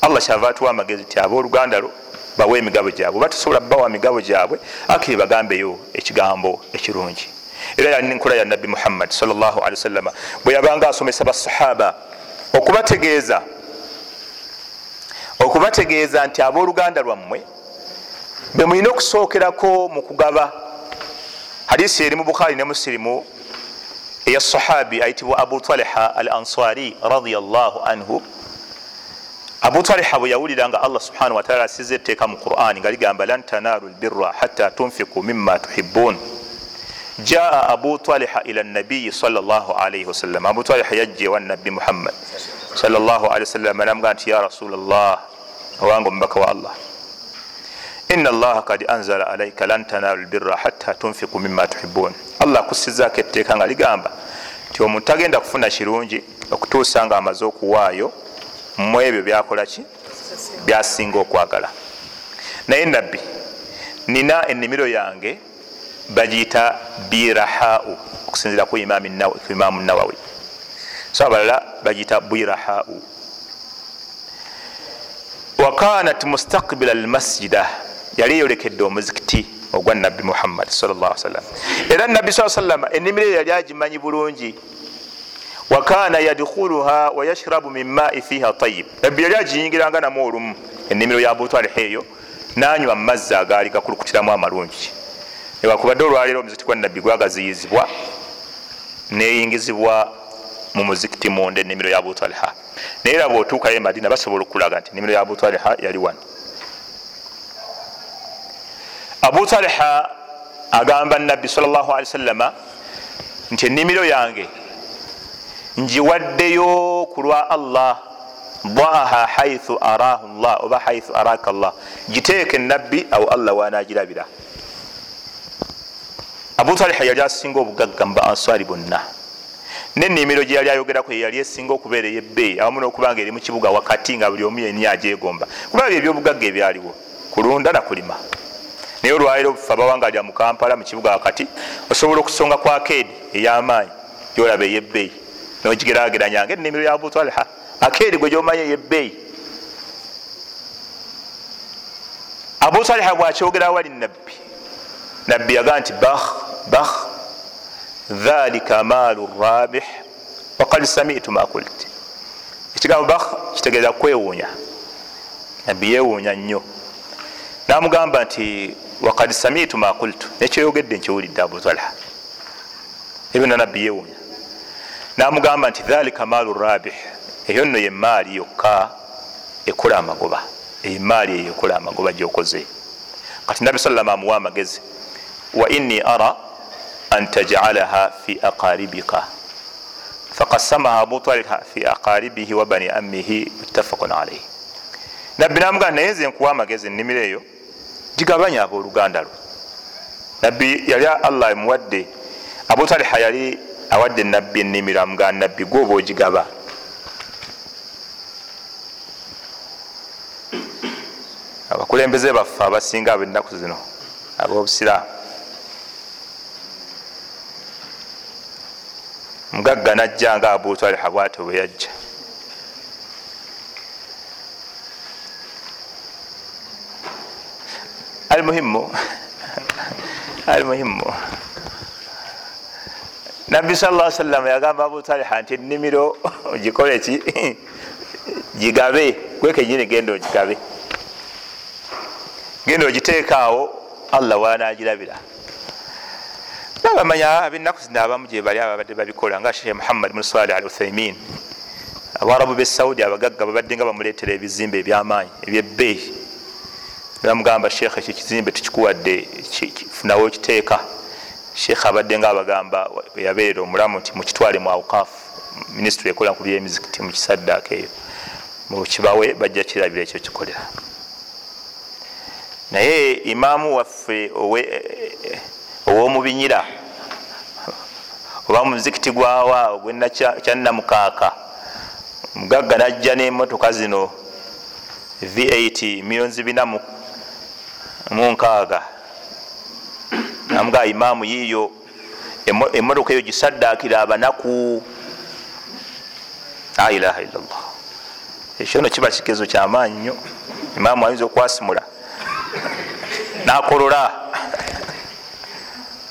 Allah kyava atuwa amagezi ti abooluganda lo bawe emigabo gyabwe oba tusobola bawa migabo gyabwe akiri bagambeyo ekigambo ekirungi era nkola ya nabbi muhammad wasalama bwe yabanga asomesa basahaba okubategeeza okubategeeza nti abooluganda lwammwe bwe mulina okusookerako mu kugaba. Hadisi eri mu bukhari ne musirimu eya sahabi ayitibwa abu taliha al ansari radiallahu anhu. Abu taliha bwe yawulira nga allah subhanahu wataala asize etteeka mu qurani nga ligamba lan tanalu lbirra hatta tunfiku mima tuhibun jaa abu taliha ila nabiyi salllahalaihi wasallam abu taliha yajja ewa nabbi muhammad salllahalaihi wasallam namugaa nti ya rasulllah owange omubaka wa allah ina allaha kad anzala alaika lan tanalu lbirra hatta tunfiku mima tuhibun allah akusizaako etteeka nga ligamba nti omuntu tagenda kufuna kirungi okutuusa nga amaze okuwaayo mu ebyo byakolaki byasinga okwagala naye nabbi nina ennimiro yange bagiyita birahau okusinzira ku imaamu nawawi. So abalala bagiyita birahau. Wakanat mustakbila almasjida yali eyolekedde omuzikiti ogwa nabbi muhammad sallasalam era nabbi saa salama ennimiro eyo yali agimanyi bulungi. Wakana yadkhuluha wayashrabu min mai fiha tayib nabbi yali agiyingiranga namu olumu ennimiro ya abutaliha eyo nanywa mumazzi agaali gakulukutiramu amalungi ewakubadde olwaleero omuzikiti gwa nabbi gwagaziyizibwa neyingizibwa mu muzikiti munda ennimiro ya abutaliha naye era bwotuukayo emadina basobola okulaga nti ennimiro ya abutaliha yali wano. Abutaliha agamba nabbi sawasalama nti ennimiro yange njiwaddeyo ku lwa allah daaha haithu arahu llah oba haithu araka llah giteeke nabbi awo allah wanagirabira abutaliha yali asinga obugagga mu ba answari bonna. Nenimiro gyeyali ayogerako yeyali esinga okubeera eyebbeeyi awamu nokubanga eri mukibuga wakati nga buli omu yeni agyegomba. Kuba byo ebyobugagga ebyaliwo kulunda nakulima naye olwaliro fe abawangalya mu kampala mukibuga wakati osobola okusonga ku akedi eyamaanyi gyolaba eyebbeeyi nogigerageranyanga enimiro ya abutaliha akedi gwe gyomanya eyebbeeyi abutaliha bwakyogera wali nabbi nabbi yagaa nti bah bah dhalika maalu rabih wakad samitu ma kult ekigambo bah kitegeeza kwewuunya. Nabbi yewuunya nnyo. Namugamba nti wakad samitu ma kultu nekyoyogedde nkiwulidde abutalha ebyo nabbi yewuunya namugamba nti dhalika maalu rabih. Eyo nno yemaali yokka ekola amagoba. Emaali eyo ekola amagoba gyokoze. Kati nabbi salama amuwa amagezi wa inni ara an tajalaha fi aqaribika. Fakasamaha abutaliha fi aqaribihi wa bani amihi muttafaqun alaihi nabbi namugamba naye nze nkuwa amagezi ennimiro eyo gigabanya abooluganda lwo. Nabbi yali allah muwadde abutaliha yali awadde nabbi ennimiro amugamba nabbi gwoba ogigaba? Abakulembeze baffe abasinga abennaku zino abobusiraamu mugagga najja nga abutaliha bwate bwe yajja. Almuhimu almuhimu nabbi sala salama yagamba abutaliha nti ennimiro ogikole ki? Gigabe. Gwekenyini genda ogigabe. Genda ogiteekaawo allah wanagirabira nabamanya abenaku zino abamu gyebali ababadde babikola nga shekh muhammad bn salih al uthaimin abarabu be saudi abagagga babadde nga bamuletera ebizimbe ebyamaanyi ebyebbeeyi bamugamba shekh ekyo kizimbe tukikuwadde funawo kiteeka shekh abadde nga abagamba yabeerera omulamu nti mukitwale mu aukafu minisitule ekola ku byemizikiti mukisaddaako eyo. Mukibawe bajja kirabira ekyo kikolera. Naye imaamu waffe owomubinyira oba muzikiti gwawa ogwena kyanamukaaka mugagga najja nemotoka zino v8 miliyoni bina munkaaga namugaa imaamu yiiyo emotoka eyo gisaddakira abanaku. La ilaha illallah. Ekyo no kiba kigezo kyamaanyi nnyo imaamu ayinza okwasimula. Nakolola.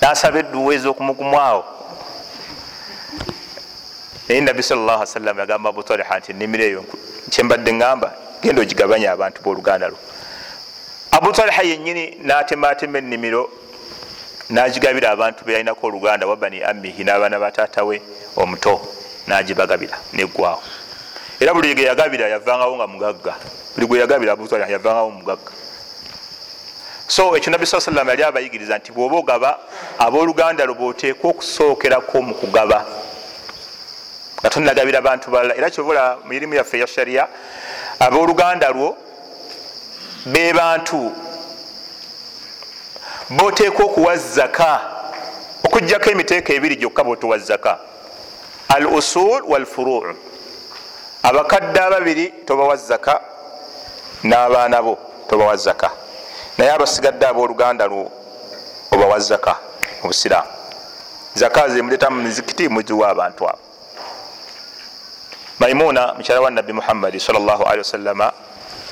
Nasaba edduwa ez'okumugumwawo naye nabbi salllah salam yagamba abutaliha nti ennimiro eyo kyembadde ngamba genda ogigabanya abantu boluganda lwo. Abutaliha yenyini natematema ennimiro nagigabira abantu beyalinako oluganda wabani amihi n'abaana batatawe omuto nagibagabira neggwawo. Era buli ge yagabira yavangawo nga mugagga. Buli gwe yagabira abutaliha yavangawo mugagga. So ekyo nabbi saa salama yali abayigiriza nti bwoba ogaba abooluganda lwo bwoteekwa okusookerako mu kugaba nga tonagabira bantu balala. Era kyobola mirimu yaffe eya sharia abooluganda lwo be bantu boteekwa okuwa zaka okugjako emiteeko ebiri gyokka botuwa zaka al usul walfuruu abakadde ababiri tobawa zaka n'abaana bo tobawa zaka naye abasigadde abooluganda lwo obawa zaka obusiraamu zaka zemuleta mu mizikiti muziwa abantu abo maimuna mukyala wa nabbi muhammadi salllahalihi wasallama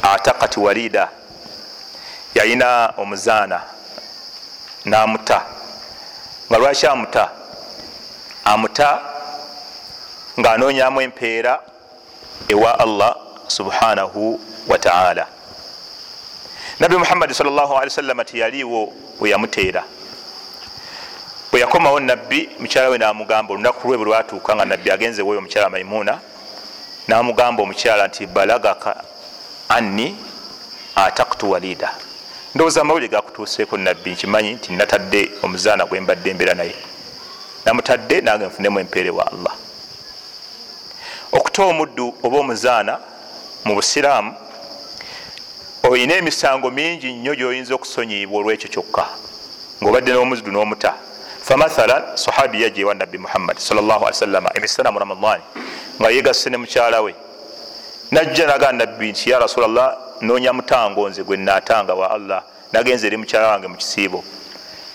atakat walida yalina omuzaana namuta nga lwaki amuta. Amuta ngaanoonyamu empeera ewa allah subhanahu wataala nabbi muhammadi sallaalwasallama teyaliiwo weyamuteera bwe yakomawo nabbi mukyala we namugamba olunaku lwe bwe lwatuuka nga nabbi agenze weyo omukyala maimuna namugamba omukyala nti balagaka anni ataktu walida. Ndowooza amawulire gakutuuseeko nabbi nkimanyi nti natadde omuzaana gwe mbadde embeera naye. Namutadde nange nfunemu empeere wa allah. Okuta omuddu oba omuzaana mu busiraamu olina emisango mingi nnyo gyoyinza okusonyibwa olwekyo kyokka ngaobadde n'omuzdu n'omuta. Famathala sahabiya gyewa nabbi muhammadi salllahalisalama emisana mu ramadani nga yegasse ne mukyala we. Najja nagaa nabbi nti ya rasulllah noonya mutango nze gwe natanga wa allah nagenza eri mukyala wange mu kisiibo.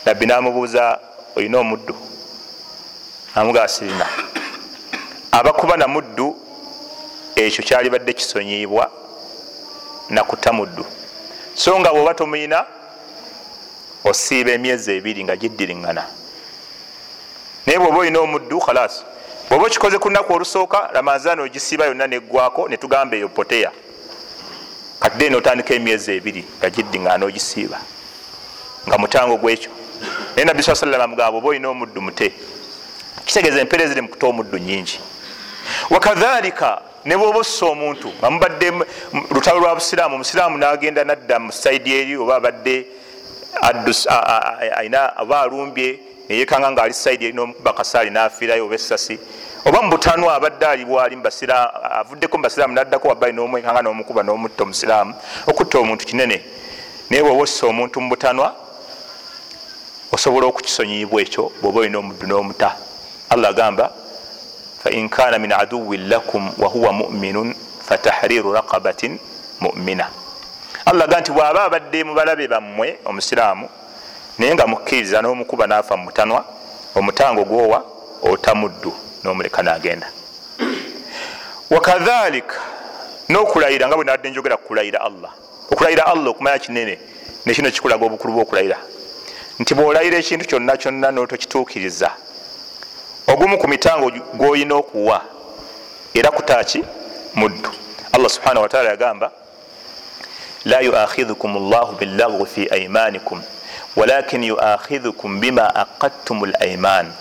Nabbi namubuuza olina omuddu? Amugaa sirina abakuba na muddu ekyo kyali badde kisonyibwa nakuta muddu. So nga bwoba tomuyina osiiba emyezi ebiri nga giddiriŋŋana. Naye bwoba olina omuddu khalas bwoba okikoze ku lunaku olusooka ramazaani ogisiiba yonna neggwako netugamba eyo poteya katide notandika emyezi ebiri nga giddiŋŋana ogisiiba nga mutango gwekyo naye nabbi saa salama mugamba oba olina omuddu mute kitegeeza empeera eziri mukuta omuddu nyingi wakadhalika ne bwoba ossa omuntu nga mubadde lutalo lwa busiraamu omusiraamu nagenda nadda mu saidi eri oba abadde aina oba alumbye neyekanga nga ali saidi eri nomukuba kasaali nafiirayo oba esasi oba mubutanwa abadde alibwali avuddeko mubasiraamu naddako wabbali nomwekanga nomukuba nomutta omusiraamu okutta omuntu kinene. Naye bwoba ossa omuntu mubutanwa osobola okukisonyibwa ekyo bwoba olina omuddu nomuta. Allah agamba fain kana min aduwin lakum wahuwa muminun fatahriru raqabatin mumina. Allah ga nti bwaba abadde mubalabe bammwe omusiraamu naye nga mukkiriza n'omukuba naafa mumutanwa omutango gwowa otamuddu n'omuleka nagenda. Wakadhalika n'okulayira nga bwe nabadde njogera kukulayira allah. Okulayira allah okumanya kinene nekino kikulaga obukulu bwokulayira. Nti bwolayira ekintu kyonna kyonna notokituukiriza ogumu ku mitango gwoyina okuwa era kutaki muddu. Allah subhanahu wataala yagamba la yuakhidhukum llahu billagwi fi aimanikum walakin yuakhidhukum bima aqadtum laiman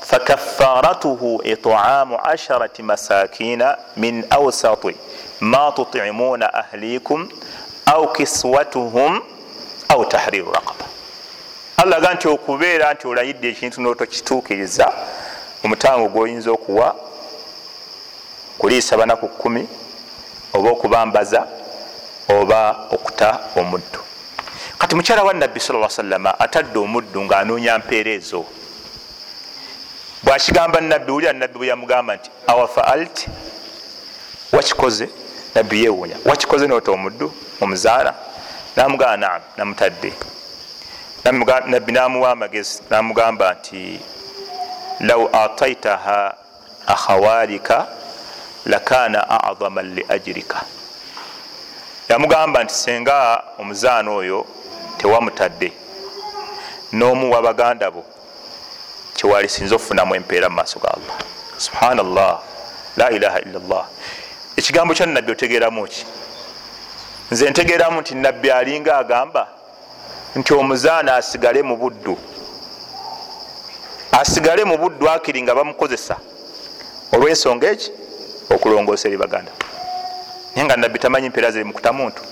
fakaffaratuhu itaamu asharati masakina min awsati ma tutimuna ahlikum au kiswatuhum au tahriru raqaba allah ga nti okubeera nti olayidde ekintu notokituukiriza omutango gwoyinza okuwa kuliisa banaku kumi oba okubambaza oba okuta omuddu kati mukyala wa nabbi sa salama atadde omuddu ngaanoonya mpeera ezo. Bwakigamba nabbi wulira nabbi bwe yamugamba nti awafaalt wakikoze nabbi yewunya wakikoze noota omuddu omuzaana namugamba naam namutadde. Nabbi namuwa amagezi namugamba nti lau ataitaha akhawalika lakana adama liajirika yamugamba nti senga omuzaana oyo tewamutadde. N'omuwa baganda bo kyewalisinza okufunamu empeera mu maaso ga allah. Subhanallah la ilaha illallah. Ekigambo kya nabbi otegeeramu ki? Nze ntegeeramu nti nabbi alinga agamba nti omuzaana asigale mu buddu. Asigale mu buddu akiri nga bamukozesa. Olwensonga eki? Okulongoosa eri baganda. Naye nga nabbi tamanyi mpeera ziri mukuta muntu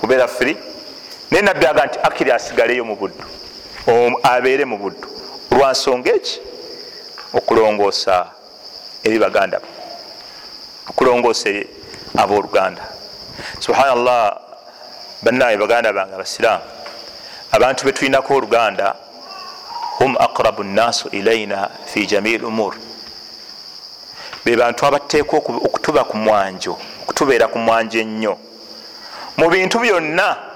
kubeera firi naye nabbi aga nti akiri asigaleyo mu buddu. Abeere mu buddu. Olwansonga eki? Okulongoosa eri baganda. Okulongoosa abooluganda. Subhanallah bannaawe baganda bange abasiraamu abantu betulinako oluganda hum aqrabu nnasu ilaina fi jamii lumur be bantu abateekwa okutuba ku mwanjo okutubeera ku mwanjo ennyo. Mu bintu byonna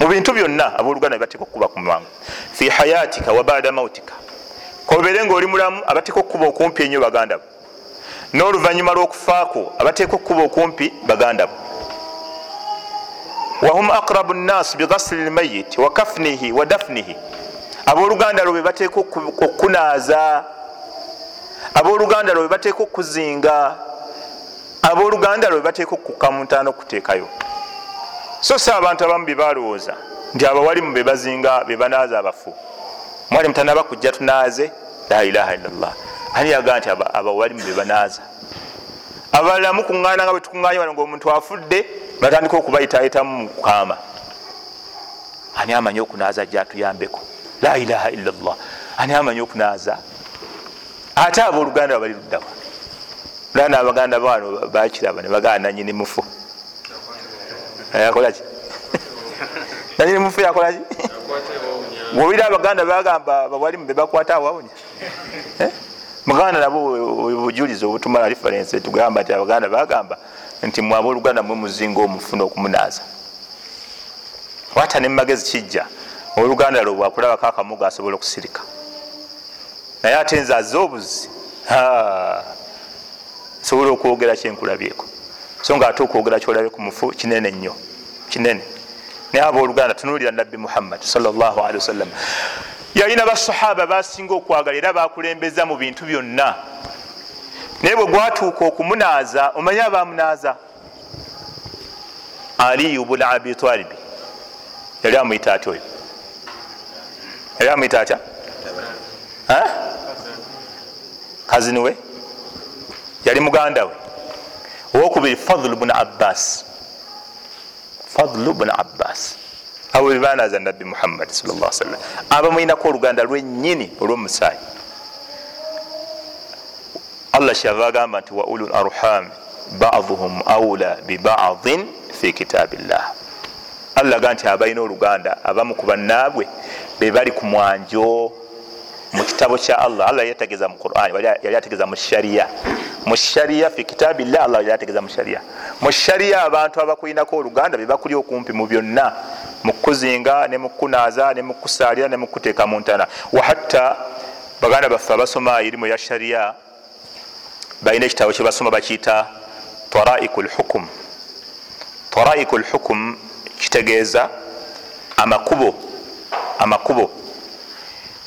mu bintu byonna abooluganda bebateeka okukuba ku mwanjo fi hayatika wa bada mautika kobeere ngaoli mulamu abateeka okukuba okumpi ennyo baganda bo. N'oluvanyuma lw'okufaako abateeka okukuba okumpi baganda bo. Wahum aqrabu nnas bigasri lmayiti wa kafnihi wa dafnihi. Abooluganda lwo bebateeka okukunaaza abooluganda lwo bebateeka okuzinga. Abooluganda lwo bebateeka okukamuntaana okuteekayo so si abantu abamu bebalowooza nti abawalimu bebazinga bebanaaza abafu. Mwalimu tanaba kujja tunaaze? La ilaha illallah. Ani yagaa nti abawalimu bebanaaza abalala mukuŋŋaana nga bwetukuŋŋanya wano ngaomuntu afudde batandika okubayitayitamu mukukama ani amanyi okunaaza jatuyambeko la ilaha illallah. Ani amanyi okunaaza? Ate abooluganda bali luddawa lana abaganda bano bakiraba nebagaa nanyini mufu yakolaki nanyini mufu yakolaki wobira abaganda bagamba bawalimu bebakwata awawunya eh? muganda nabo obujulizi obutumala reference tugamba nti abaganda bagamba nti mwaba oluganda mwe muzinga omufuna okumunaaza. Wata nemumagezi kijja oluganda lwo bwakulabako akamuga asobola okusirika. Naye ate nze aze obuzi sobola okwogera kyenkulabyeko so nga ate okwogera kyolabye ku mufu kinene nnyo kinene. Naye abooluganda tunuulira nabbi muhammad salllahalihi wasallam yalina basahaba basinga okwagala era bakulembeza mu bintu byonna. Naye bwe gwatuuka okumunaaza omanye abamunaaza aliyu bun abitalibi yali amwita atya oyo? Yali amwita atya? Kazini we? Yali muganda we owokubiri fadlu bun abbas fadlu bun abbas abo bebanaza nabbi muhammadi salla sallam abamwinako oluganda lwenyini olwomusaayi allah kyava agamba nti wa ulu larham baduhum aula bibadin fi kitabillah allah aga nti abalina oluganda abamu ku bannaabwe bebali ku mwanjo mu kitabo kya allah allah yategeza mu quran yali ategeza mu shariya mu shariya fi kitabillah allah yali ategeza mu shariya mu shariya abantu abakulinako oluganda bebakuli okumpi mu byonna. Mukuzinga nemukunaaza nemukusaalira nemukuteeka mu ntana. Wahatta baganda baffe abasoma irimu ya shariya balina ekitabo kyebasoma bakiyita taraiku lhukum taraiku lhukum kitegeeza amakubo amakubo.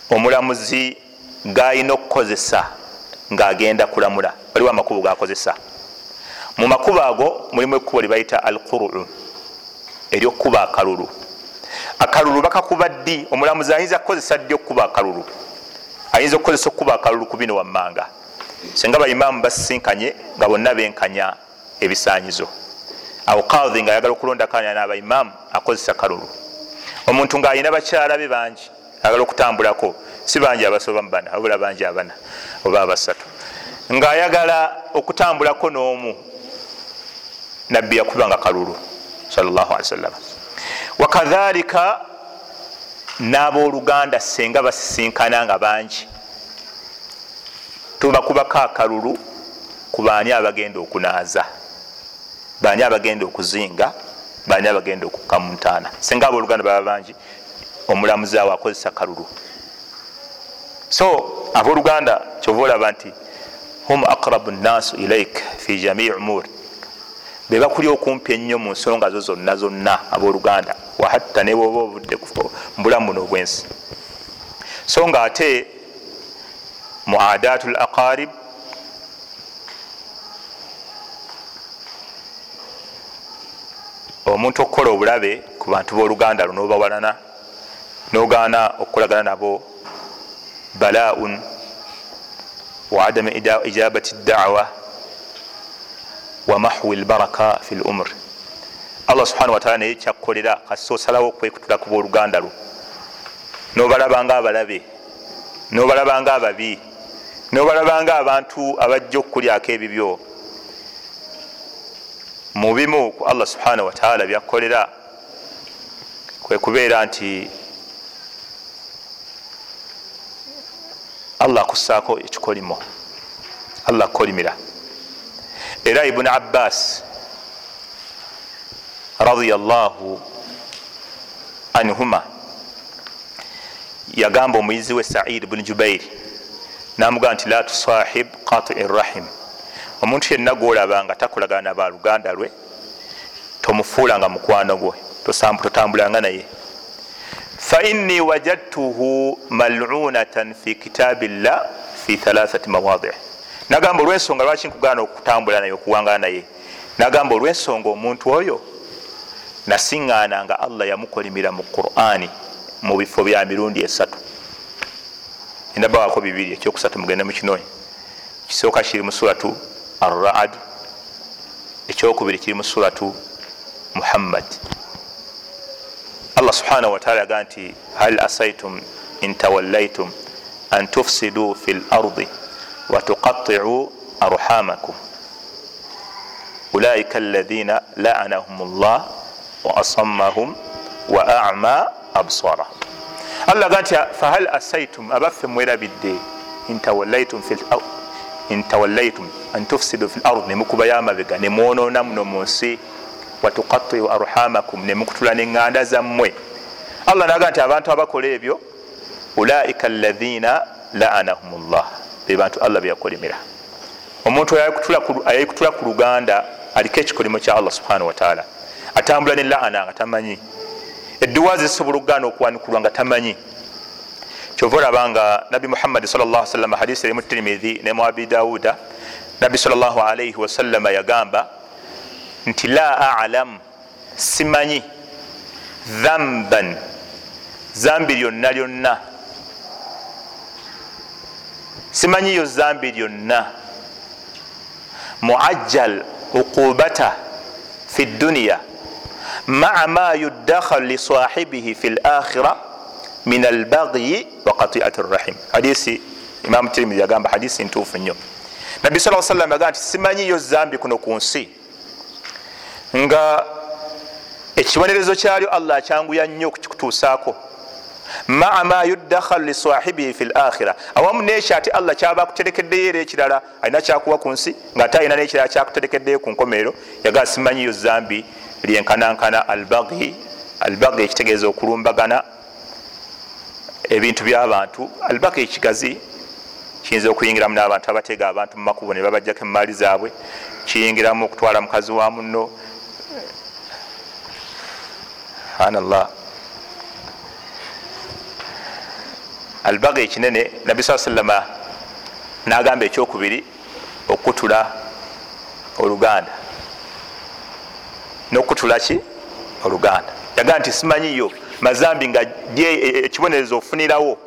Omulamuzi galina okukozesa ngaagenda kulamula. Waliwo amakubo gakozesa. Mu makubo ago mulimu ekkubo lyebayita alquruu eryokuba akalulu. Akalulu bakakuba ddi? Omulamuzi ayinza kukozesa ddi okukuba akalulu? Ayinza okukozesa okukuba akalulu ku bino wammanga? Senga baimaamu basisinkanye nga bonna benkanya ebisanyizo awo kadhi nga ayagala okulondakanya nabaimaamu akozesa kalulu. Omuntu ngaayina bakyala be bangi ayagala okutambulako si bangi abasoba mubana wabula bangi abana oba abasatu. Ngaayagala okutambulako n'omu nabbi yakubanga kalulu sawasalam wakadhalika n'abooluganda senga basisinkana nga bangi. Tubakubako akalulu ku baani abagenda okunaaza baani abagenda okuzinga baani abagenda okukamuntaana senga abooluganda baba bangi omulamuzi awo akozesa kalulu so abooluganda kyova olaba nti hum aqrabu nnasu ilaik fi jamii umur bebakuli okumpi ennyo mu nsonga zo zonna zonna abooluganda wahatta nebwoba obudde mubulamu buno obwensi so nga ate muadatu l aqarib omuntu okukola obulabe ku bantu b'oluganda luno obawalana nogaana okukolagana nabo balaun wa adami ijabati dawa wa mahwi lbaraka fi lumur allah subhanahu wataala naye kyakukolera kasi osalawo okwekutula ku booluganda lwo. Nobalabanga abalabe nobalabanga ababi nobalabanga abantu abajja okukulyako ebibyo. Mubimu ku allah subhanahu wataala byakukolera kwekubeera nti allah akussaako ekikolimo. Allah akukolimira. Era ibuni abbas radiallahu anhuma yagamba omuyizi we said buni jubairi namugamba nti la tusahib qatii rahim. Omuntu yenna gwolaba nga takolagana nabaluganda lwe tomufuulanga mukwano gwe totambulanga naye faini wajadtuhu malunatan fi kitabi llah fi thalathati mawadi nagamba olwensonga lwaki nkugana okutambula naye okuwangana naye nagamba olwensonga omuntu oyo nasiŋŋana nga allah yamukolimira mu qurani mu bifo bya mirundi esatu endabawako bibiri ekyokusatu mugende mukinoyi kisooka kiri mu suratu arraad ekyokubiri kiri mu suratu muhammad allah subhanahu wataala yaga nti hal asaitum intawallaitum an tufsiduu fi lardi watuqatiu arhamakum? Ulaika alaina laanahum llah waasammahum wa ama absarahum allah aga nti fahal asaitum abaffe mwerabidde intawallaitum an tufsidu fi lard nemukubayo amabega nemwonona muno mu nsi watuqatiu arhamakum nemukutula neŋŋanda zammwe. Allah naga nti abantu abakola ebyo ulaika alaina laanahum llah bebantu allah beyakolimira omuntu ayayikutula ku luganda aliko ekikolimo kya allah subhanahu wataala atambula ne laana nga tamanyi. Edduwa zisobola okugaana okuwanikulwa nga tamanyi. Kyova olaba nga nabi muhammadi sallasalama hadisi eri mu tirimidhi ne mu abi dawuda. Nabi salaalaihi wasallama yagamba nti la alamu simanyi dhamban zambi lyonna lyonna. Simanyiyo zambi lyonna. Muajjal uqubata fi dduniya maa ma yudakhal lisahibihi fi lakhira min albagyi wa qatiat rrahim hadisi imamu tirimidi yagamba hadisi ntuufu nnyo. Nabbi sa salam yagamba nti simanyiyo zambi kuno ku nsi nga ekibonerezo kyalyo allah akyanguya nnyo okukikutuusaako maa ma yudakhal lisahibihi fi lakhira awamu nekyo ate allah kyaba akuterekeddeyo era ekirala alina kyakuwa ku nsi ngaate alina nekirala kyakuterekeddeyo ku nkomerero yagaa simanyiyo zambi lyenkanankana albagi albagi ekitegeeza okulumbagana ebintu byabantu. Albagi ekigazi kiyinza okuyingiramu n'abantu abatega abantu mu makubo ne babajjako emaali zaabwe kiyingiramu okutwala mukazi wa muno subhanallah. Albaga ekinene nabbi saa salama nagamba ekyokubiri okutula oluganda. Nokutula ki? Oluganda. Yagaa nti simanyiyo mazambi nga ekibonerezo ofunirawo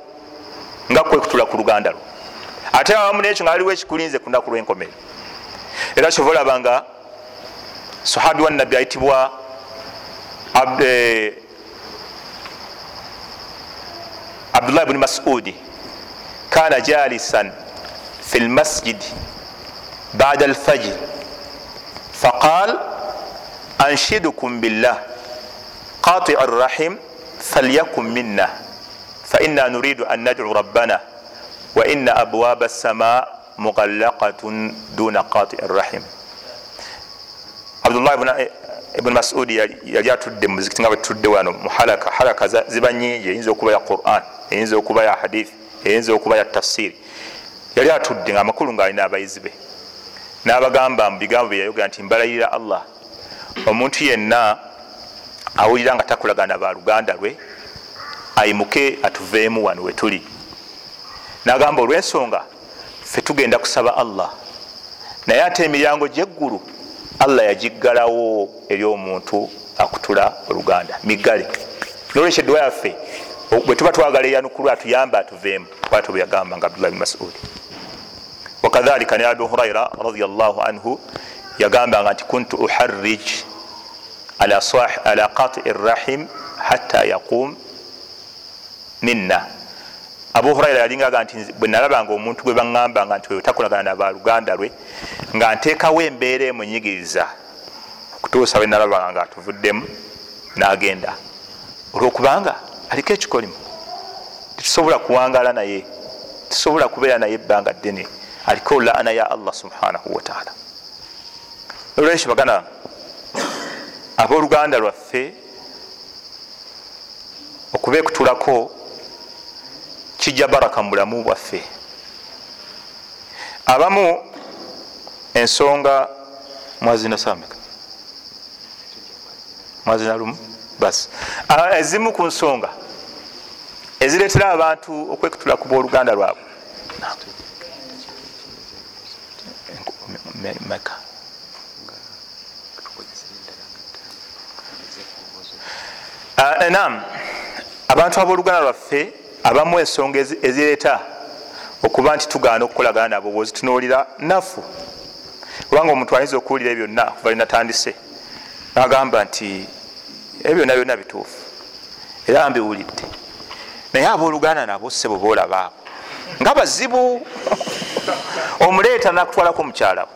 nga kwekutula ku luganda lwo. Ate awamu nekyo nga waliwo ekikulinze ku naku lwenkomero era kyova olaba nga sahabi wannabbi ayitibwa abdullah bni masudi kana jalisan fi lmasjid bada alfajir faqal anshidukum billah qatiu rrahim falyakun minna faina nuridu an nadcu rabbana wa ina abwaba alsama mughallaqatun duna qatii rrahim abdullah ibuni masudi yali atudde muzikiti nga bwetutudde wano muhalaka halaka ziba nyingi eyinza okuba ya quran eyinza okuba ya hadith eyinza okuba ya tafsiri yali atudde nga amakulu ngaalina abayizi be. N'abagamba mu bigambo byeyayogera nti mbalayirira allah. Omuntu yenna awulira nga takulagana baluganda lwe ayimuke atuveemu wano wetuli nagamba olwensonga fe tugenda kusaba allah. Naye ate emiryango gyeggulu allah yagiggalawo eri omuntu akutula oluganda. Migale nolwekyo edduwa yaffe bwe tuba twagala eyanukulwa atuyambe atuveemu bwatyo bwe yagamba nga abdullah bni masudi wakadhalika ne abu huraira radiallahu anhu yagambanga nti kuntu uharrij ala qatii rrahim hatta yaqum minna abu huraira yalingaga nti bwe nalabanga omuntu gwe baŋambanga nti takolagana nabaluganda lwe nga nteekawo embeera emunyigiriza okutuusa bwe nalabanga nga atuvuddemu nagenda. Olwokubanga aliko ekikolimu tetusobola kuwangala naye tusobola kubeera naye ebbanga ddene. Aliko laana ya allah subhanahu wataala olwekyo bagana abooluganda lwaffe okubeekutulako kijja baraka mu bulamu bwaffe abamu ensonga mwazina sameka mwazina lumu basi ezimu ku nsonga ezireetera abantu okwekutula ku booluganda lwabwe. Meka nam abantu abooluganda lwaffe abamu ensonga ezireeta okuba nti tugaana okukolagana nabo bwozitunuulira nafu kubanga omuntu ayinza okuwulira byonna kuva linatandise nagamba nti ebyo byonna byonna bituufu era mbiwulidde. Naye abooluganda nabo sebo boolabaabo nga bazibu. Omuleeta nakutwalako mukyalawo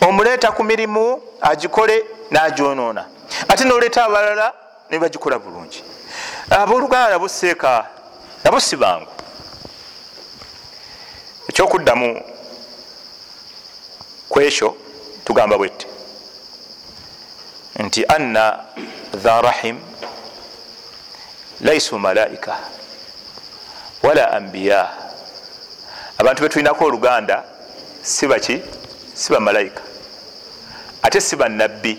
omuleeta ku mirimu agikole nagyonoona. Ate noleeta abalala nebagikola bulungi. Abooluganda nabo seeka nabo si bangu. Ekyokuddamu kwekyo tugamba bwette nti anna dha rahim laisu malaika wala ambiya abantu betulinako oluganda si baki? Si bamalayika ate si banabbi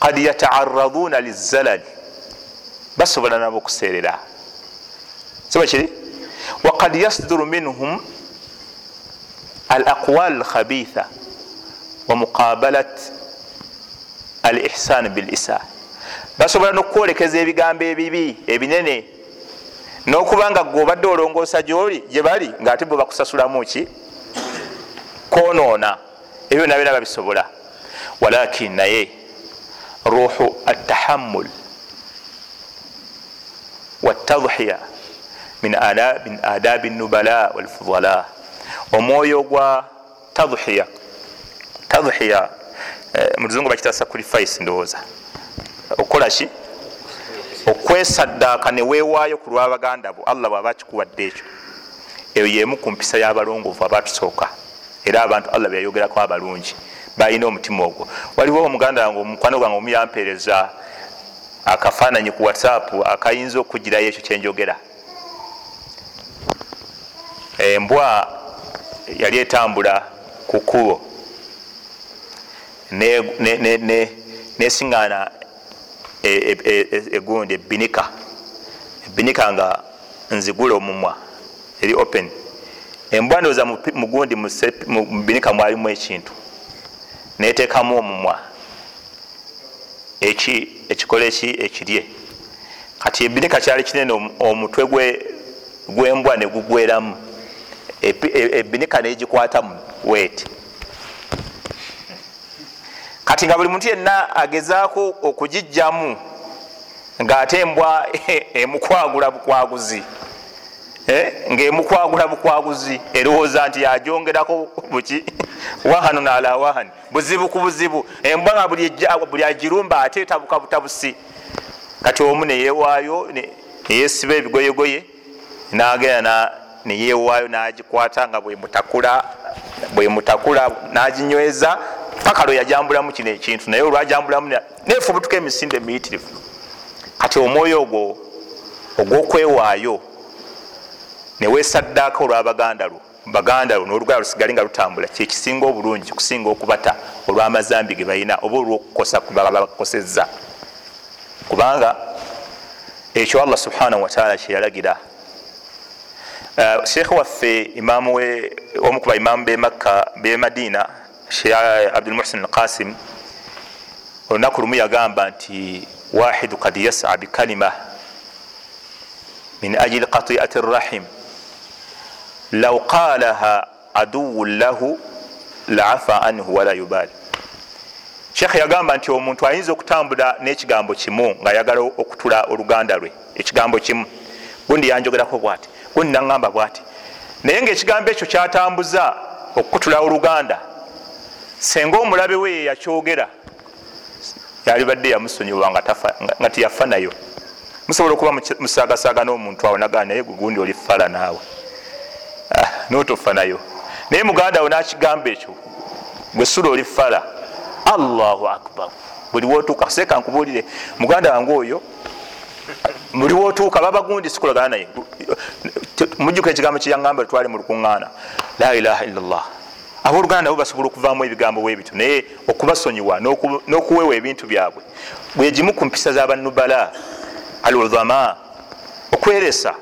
kad yataaraduna lizalali. Basobola nabo okuseerera sibakiri wakad yasduru minhum al aqwal alkhabitha wamuqabalat al ihsan bilisa basobola nokwolekeza ebigambo ebibi ebinene nokubanga gwe obadde olongoosa gyoli gyebali ngaate bwe bakusasulamu ki? Konoona ebyo nabyona babisobola. Walakin naye ruhu atahammul watadhiya min adabi nubala walfudala omwoyo gwa tadhiya tadhiya. Muluzungu bakita sacrifice ndowooza. Okukolaki okwesaddaaka newewaayo ku lwabaganda bo allah bwaba akikuwadde ekyo. Eyo yemu ku mpisa y'abalongoofu abatusooka. Era abantu allah byayogerako abalungi. Balina omutima ogwo. Waliwo omuganda wange omukwano gwange omu yampeereza akafaananyi ku whatsapp akayinza okugirayo ekyo kyenjogera embwa yali etambula ku kkubo. Nesiŋŋaana egundi ebinika ebinika nga nzigula omumwa eri open. Embwa ndooza mugundi mubinika mwalimu ekintu. Neteekamu omumwa. Ekikola eki ekirye. Kati ebinika kyali kinene omutwe gwembwa negugweramu ebinika negikwatamu weti kati nga buli muntu yenna agezaako okugijjamu ngaate embwa emukwagula bukwaguzi ngaemukwagula bukwaguzi erowooza nti yajongerako buki? Wahanu nala wahani. Buzibu ku buzibu. Embwa nga buli agirumba ate etabuka butabusi kati omu neyewaayo neyesiba ebigoyegoye nagenda neyewaayo nagikwata nga bwemutakula naginyweza paka lwe yajambulamu kino ekintu naye olwajambulamu nefubutuka emisinde emiyitirivu kati omwoyo ogwo ogwokwewaayo newesaddaako olwabaganda lwo baganda lwo nolugala lusigale nga lutambula kyekisinga obulungi kusinga okubata olwamazambi ge balina oba olwokukosa babakoseza kubanga ekyo allah subhanahu wataala kyeyalagira sheekhe waffe imamu we omu ku baimamu bemakka bemadina abdulmuhsin alqasim olunaku lumu yagamba nti wahidu kad yasa bikalima min ajili qatiati rahim law qalaha aduwun lahu laafa anhu wala yubali sheekhe yagamba nti omuntu ayinza okutambula n'ekigambo kimu ngaayagala okutula oluganda lwe ekigambo kimu. Gundi yanjogerako bwati gundi naŋamba bwati. Naye ngaekigambo ekyo kyatambuza okukutula oluganda. Senga omulabe we yeyakyogera yalibadde yamusonyiwa nga tiyafa nayo musobola okuba musagasaga n'omuntu awo nagaa naye gugundi oli fala naawe. Notofa nayo naye muganda wo nakigamba ekyo gwesula oli fala allahu akbar. Buli wotuuka seeka nkubuulire. Muganda wange oyo buli wotuuka babagundi sikulagana naye mujjuka ekigambo kyeyaŋamba twali mu lukuŋŋaana. La ilaha illallah. Abooluganda nabo basobola okuvaamu ebigambo bwebityo naye okubasonyiwa n'okuweewa ebintu byabwe. Bwegimu ku mpisa z'abannubala aludhama okweresa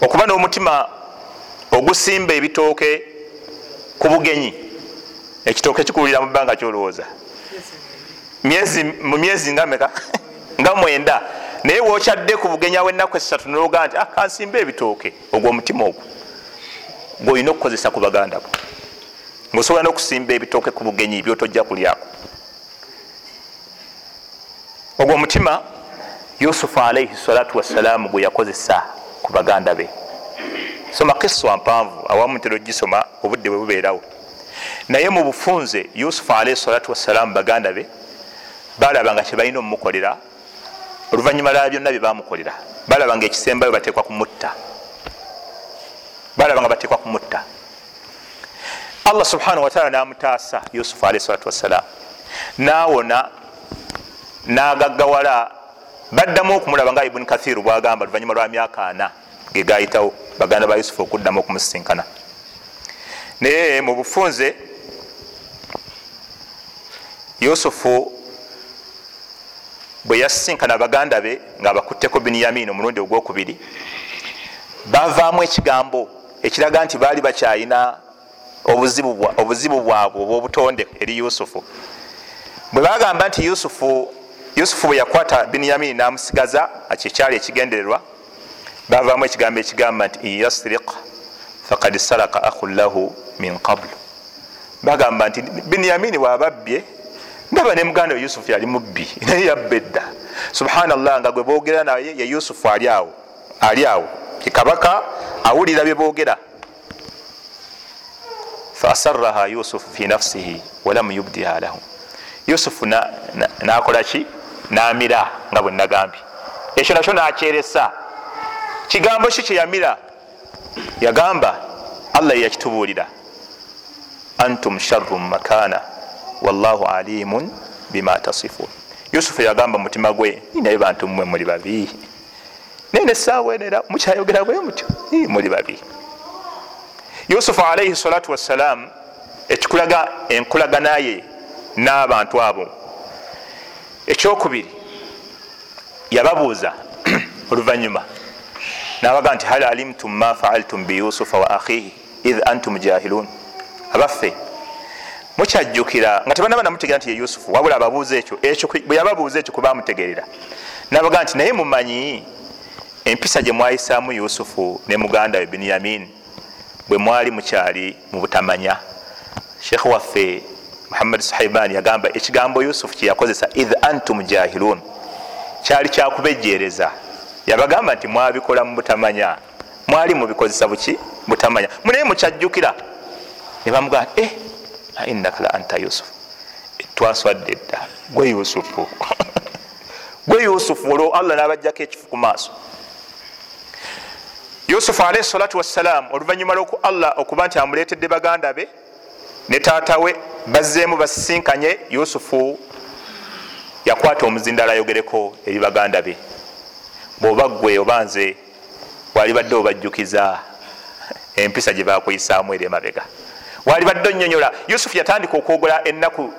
okuba n'omutima ogusimba ebitooke ku bugenyi. Ekitooke kikuwulira mu bbanga kyolowooza. Mu myezi nga meka nga mwenda naye wokyadde ku bugenya bwennaku esatu nologa nti ah, kansimba ebitooke ogwo omutima ogwo gweolina okukozesa ku baganda bo. Ngaosobola nokusimba ebitooke ku bugenyi byotojja kulyako. Ogwo omutima yusufu alaihi salatu wassalaamu gwe yakozesa ku baganda be. Soma kiswa mpanvu awamu ntera ogisoma obudde bwe bubeerawo. Naye mu bufunze yusufu alaihi salatu wassalaamu baganda be balaba nga kyebalina omumukolera oluvanyuma lwa byonna byebamukolera balaba nga ekisembayo batekwa kumutta. Balaba nga batekwa kumutta. Allah subhanahu wataala namutaasa yusufu alaihi salatu wassalam nawona nagaggawala baddamu okumulaba nga ibuni kathiru bwagamba oluvanyuma lwa myaka ana gegayitawo baganda ba yusufu okuddamu okumusisinkana naye mu bufunze yusufu bwe yasisinkana baganda be nga bakutteko binyamin omulundi ogwokubiri bavaamu ekigambo ekiraga nti baali bakyayina obuzibu bwabwe obwobutonde eri yusufu. Bwe bagamba nti yusufu yusufu bwe yakwata binyamin namusigaza kyekyali ekigendererwa bavaamu ekigambo ekigamba nti inyasriq fakad saraka ahun lahu min qablu bagamba nti binyamini bwababbye ndaba ne muganda we yusufu yali mubbi naye yabba edda. Subhanallah nga gwe boogera naye ye yusufu ali awo ali awo. Kikabaka awulira bye boogera. Faasaraha yusufu fi nafsihi walam yubdiha lahu. Yusufu nakola ki? Namira nga bwe nagambye ekyo nakyo nakyeresa. Kigambo ki kyeyamira yagamba allah yeyakitubuulira antum sharu makana wallahu alimun bima tasifun. Yusufu yagamba mutima gwe naye bantu mmwe muli babi. Naye nesaawa enera mukyayogera bwe mutyo muli babi. Yusufu alaihi salatu wassalam ekikulaga enkulaganaye n'abantu abo. Ekyokubiri yababuuza oluvanyuma nabaga nti hal alimtum ma faaltum biyusufa wa akhihi id antum jahilun? Abaffe mukyajjukira. Nga tebanaba namutegera nti ye yusufu wabula ababuuza ekyo bwe yababuuza ekyo kubamutegerera nabaga nti naye mumanyi empisa gye mwayisaamu yusufu ne muganda we binyamin bwe mwali mukyali mu butamanya. Sheekh waffe muhammad suhaiban yagamba ekigambo yusufu kyeyakozesa id antum jahilun. Kyali kyakubejjereza yabagamba nti mwabikola mu butamanya. Mwali mubikozesa buki? Butamanya. Munaye mukyajjukira. Ne bamugamba eh, innaka la anta yusufu twaswadde dda. Gwe yusufu gwe yusufu olwo allah nabajjako ekifu ku maaso. Yusufu alaihi salatu wassalam oluvanyuma lwoku allah okuba nti amuletedde baganda be ne taata we bazzeemu basisinkanye yusufu yakwata omuzindala ayogereko eri baganda be. Bwoba ggwe oba nze wali badde obajjukiza empisa gye bakuyisaamu eri emabega wali badde onyonyola yusufu yatandika okwogola ennaku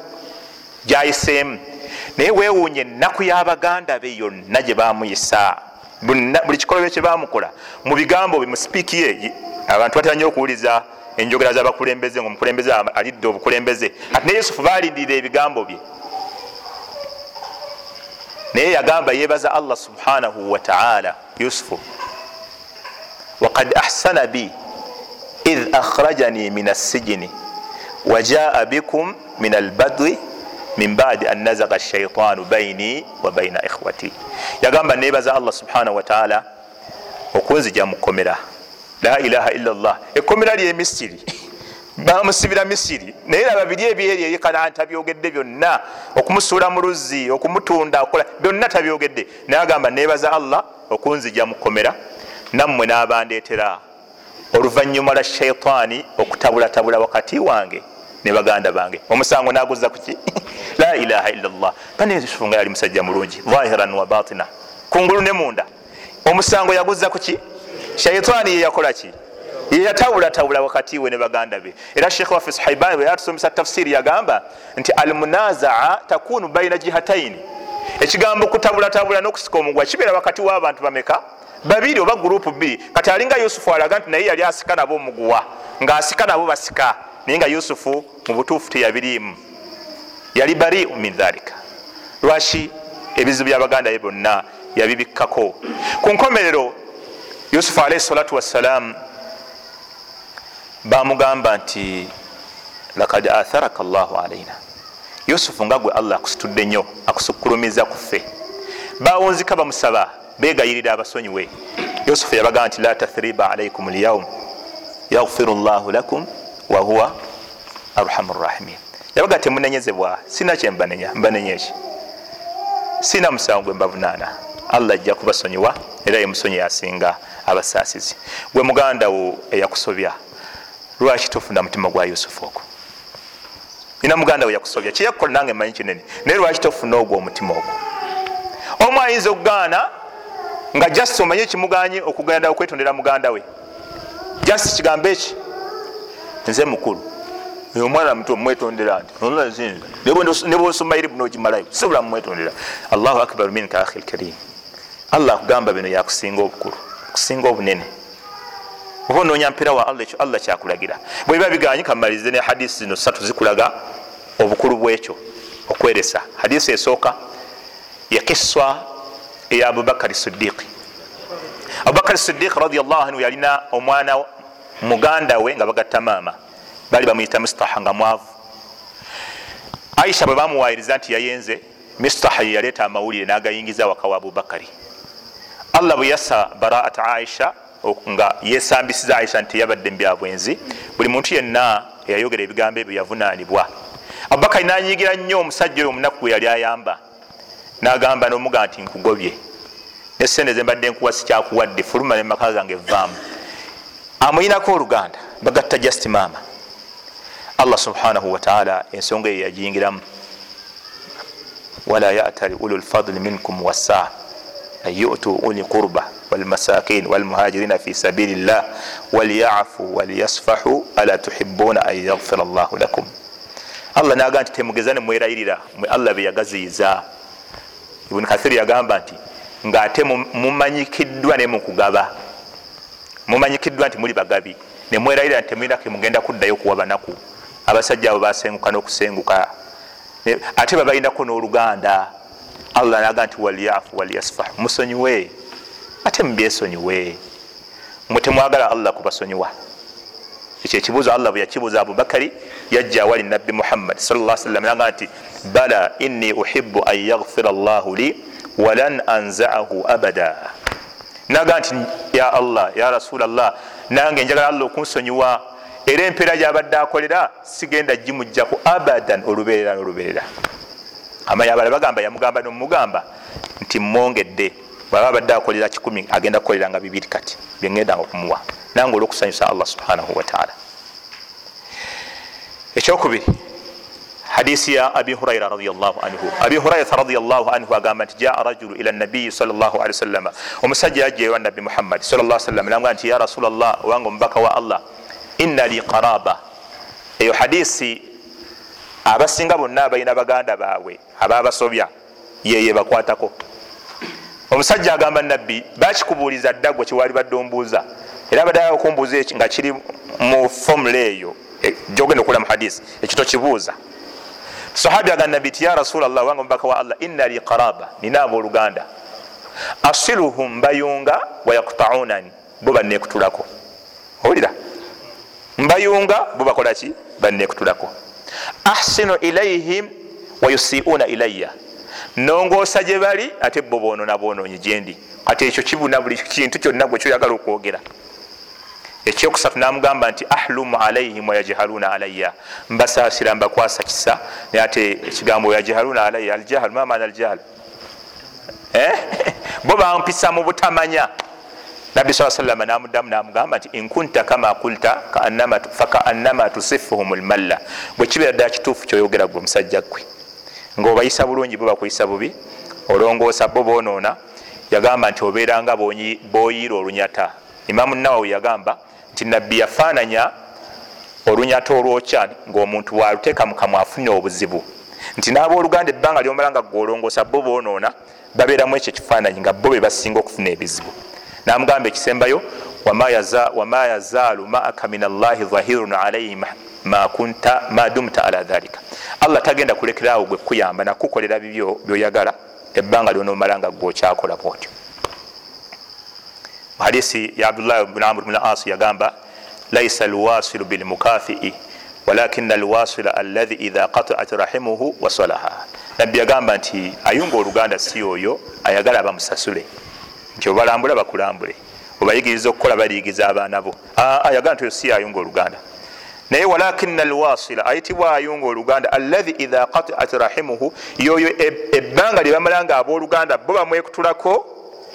gyayiseemu. Naye weewuunye ennaku y'abaganda be yonna gye bamuyisa buli kikolobero kye bamukola mu bigambo bye mu sipiiki ye abantu batera nyo okuwuliza enjogera z'abakulembeze nga omukulembeze alidde obukulembeze. Ati ne yusufu balindirira ebigambo bye. Naye yagamba yebaza allah subhanahu wataala yusufu wakad ahsana bi idh akhrajani min assijini wajaa bikum min albadwi min badi an nazaga shaitanu baini wa baina ikhwati yagamba nebaza allah subhanahu wataala okunzija mukomera la ilaha illa llah ekomera lyemisiri bamusibira misiri naye laba biri ebyeri eri kanani tabyogedde byonna okumusuula mu luzzi okumutunda okola byonna tabyogedde naye agamba nebaza allah okunzija mukomera nammwe n'abandeetera oluvanyuma lwa shaitaani okutabulatabula wakati wange ne baganda bange. Omusango naguza kuki la ilaha illallah. Bane yusufu nga yali musajja mulungi. Zahiran wa batina. Kungulu ne munda. Omusango yaguza kuki shaitaani yeyakolaki yeyatabulatabula wakati we ne baganda be. Era shekh waffe suhaiban bwe yatusomesa tafsiri yagamba nti almunazaa takunu baina jihataini ekigambo kutabulatabula nokusika omugwa kibeera wakati w'abantu bameka babiri oba gurupu bbiri kati alinga yusufu alaga nti naye yali asika nabo omuguwa ngaasika nabo basika naye nga yusufu mu butuufu teyabiriimu. Yali bariu min dhalika. Lwaki ebizibu byabaganda ye byonna yabibikkako? Ku nkomerero yusufu alaihi salatu wassalamu bamugamba nti lakad atharaka llahu alaina yusufu nga gwe allah akusitudde nnyo akusukulumiza ku ffe. Bawunzika bamusaba begayirira abasonyiwe yusufu yabagamba nti la tathriba alaikum lyaum yaghfiru llahu lakum wahuwa arhamu rrahimin yabaga temunenyezebwa sina kyembanenya mbanenya eki sina musango gwe mbavunaana allah ajja kubasonyiwa era ye musonyi yasinga abasaasizi. Gwe mugandawo eyakusobya lwaki tofuna mutima gwa yusufu ogwo? Ina muganda we yakusobya kyeyakukola nange manyi kinene naye lwaki tofuna ogwo omutima ogwo? Omu ayinza okugaana nga just omanye ekimuganye okugenda okwetondera muganda we. Just kigambo eki? Nze mukulu. Omwana muto mumwetondera nti nebwosoma iri buno ogimalayo sibula mumwetondera allahu akbar minka ahi lkarim allah akugamba bino yakusinga obukulu akusinga obunene. Oba onoonya mpera wa allah ekyo allah kyakulagira. Bwebiba biganye kamalirize ne hadisi zino satu zikulaga obukulu bwekyo okweresa. Hadisi esooka yakiswa eya abubakari sidiiki abubakari sidiiki radiallahu anhu yalina omwana muganda we nga bagatta maama. Bali bamuyita mistaha nga mwavu. Aisha bwe bamuwayiriza nti yayenze mistaha ye yaleeta amawulire n'agayingiza waka wa abubakari allah bwe yassa baraat aisha nga yesambisiza aisha nti yabadde mubyabwenzi buli muntu yenna eyayogera ebigambo ebyo yavunanibwa abubakari nanyigira nnyo omusajja oyo omunaku gwe yali ayamba nagamba nomuga nti nkugobye. Nesente zembadde nkuwa sikyakuwadde fuluma nemaka gange vaamu amuyinako oluganda bagatta just maama allah subhanahu wataala ensonga eyo yagiyingiramu. Wala yatali ulu lfadli minkum wasa an yutu uli qurba walmasakin walmuhajirina fi sabili llah walyafu walyasfahu ala tuhibuna an yaghfira llahu lakum. Allah naga nti temugeza nemwerayirira mwe allah beyagaziyiza ibuni kathiri yagamba nti ngaate mumanyikiddwa naye mukugaba mumanyikiddwa nti muli bagabi. Nemwerayirira nti temulina kemugenda kuddayo kuwa banaku. Abasajja abo basenguka nokusenguka. Ate babalinako n'oluganda allah naga nti walyafu walyasfahu musonyiwe. Ate mubyesonyiwe mwe temwagala allah kubasonyiwa ekyo ekibuuzo allah bwe yakibuuza abubakari yajja awali nabbi muhammad salam naga nti bala inni uhibu an yaghfira llahu li walan anzaahu abada. Naga nti ya allah ya rasula llah nange njagala allah okunsonyiwa era empeera gyabadde akolera sigenda gimugjaku abadan oluberera noluberera amanyi abala bagamba yamugamba nomugamba nti mwongedde bwaba abadde akolera kikumi agenda kukoleranga bibiri kati byeŋŋendanga okumuwa. Nange olwokusanyusa allah subhanahu wataala ekyokubiri hadisi ya abi huraira radiallah anhu. Abi hurairata radiallah anhu agamba nti jaa rajulu ila nabiyi salllah ali wasallama omusajja yajja ewa nabbi muhammadi salla sallam nanga nti ya rasula llah owange omubaka wa allah inna li qaraba. Eyo hadisi abasinga bonna abalina baganda baabwe ababasobya yeye bakwatako omusajja agamba nabbi bakikubuuliza ddagwe kiwali badde ombuuza. Era baddeyo okumbuuza nga kiri mu fomula eyo gyogenda okula mu hadisi ekyo tokibuuza. Sahabi agamba nabbi ti ya rasulllah wange omubaka wa allah inna li qaraba nina abooluganda. Asiluhum bayunga wayaktaunani bo banekutulako owulira? Mbayunga bo bakolaki banekutulako ahsinu ilaihim wayusiuna ilaya nongoosa gye bali ate bo bonona bononyi gyendi kati ekyo kibuna buli kintu kyonna gwe kyoyagala okwogera. Ekyokusatu namugamba nti ahlumu alaihim wayajhaluna alaya mbasaasira mbakwasa kisa naye ate ekigambo wayajhaluna alaya aljahal mamana aljahal bo bampisa mu butamanya. Nabbi saa salama namuddamu namugamba nti inkunta kama kulta fakaannama tusifuhum lmalla bwekibeera ddala kituufu kyoyogera gwe omusajja gwe ngaobayisa bulungi bo bakuyisa bubi olongoosa bo bonoona yagamba nti obeeranga boyiira olunyata. Imamu nawawi yagamba nti nabbi yafaananya olunyata olwokya ngaomuntu waluteeka mukamwa afunye obuzibu. Nti n'abooluganda ebbanga lyomala nga gweolongoosa bo bonoona babeeramu ekyo ekifaananyi nga bo be basinga okufuna ebizibu. Namugamba ekisembayo wama yazaalu maaka min allahi dhahirun alaihi ma dumta ala dhalika. Allah tagenda kulekeraawo gwe kuyamba nakukolera bibyo byoyagala ebbanga lyonomala nga gwokyakola bwotyo. Hadisi ya abdullah bn amr bn as yagamba laisa alwasilu bilmukafii walakina alwasila alahi idha qataat rahimuhu wasalaha nabbi yagamba nti ayunga oluganda si oyo ayagala bamusasule nti obalambula bakulambule obayigiriza okukola baliyigiza abaana bo. Ayagala nti oyo si ayunga oluganda naye walakina alwasila ayitibwa ayunga oluganda alahi idha qataat rahimuhu yoyo ebbanga lyebamala nga abooluganda bo bamwekutulako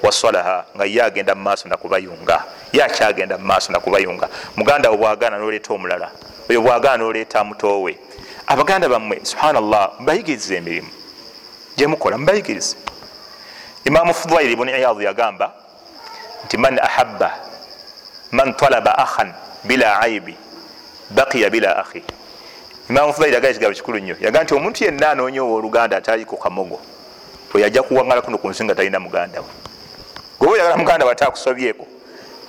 wasalaha nga ye agenda mumaaso nakubayunga. Ye akyagenda mumaaso nakubayunga. Muganda wo bwagaana noleeta omulala oyo bwagaana noleeta mutowe abaganda bammwe subhanallah mbayigiriza emirimu. Gyemukola mubayigirize imamu fudaili buni iyadu yagamba nti man ahabba man talaba akhan bila aibi bakiya bila akhi. Imamu fudaili yagala ekigambo kikulu nnyo. Yaga nti omuntu yenna anoonya owa oluganda atali ku kamogo oyajja kuwangala kuno ku nsi nga talina muganda we. Goba oyagala muganda we ate akusobyeko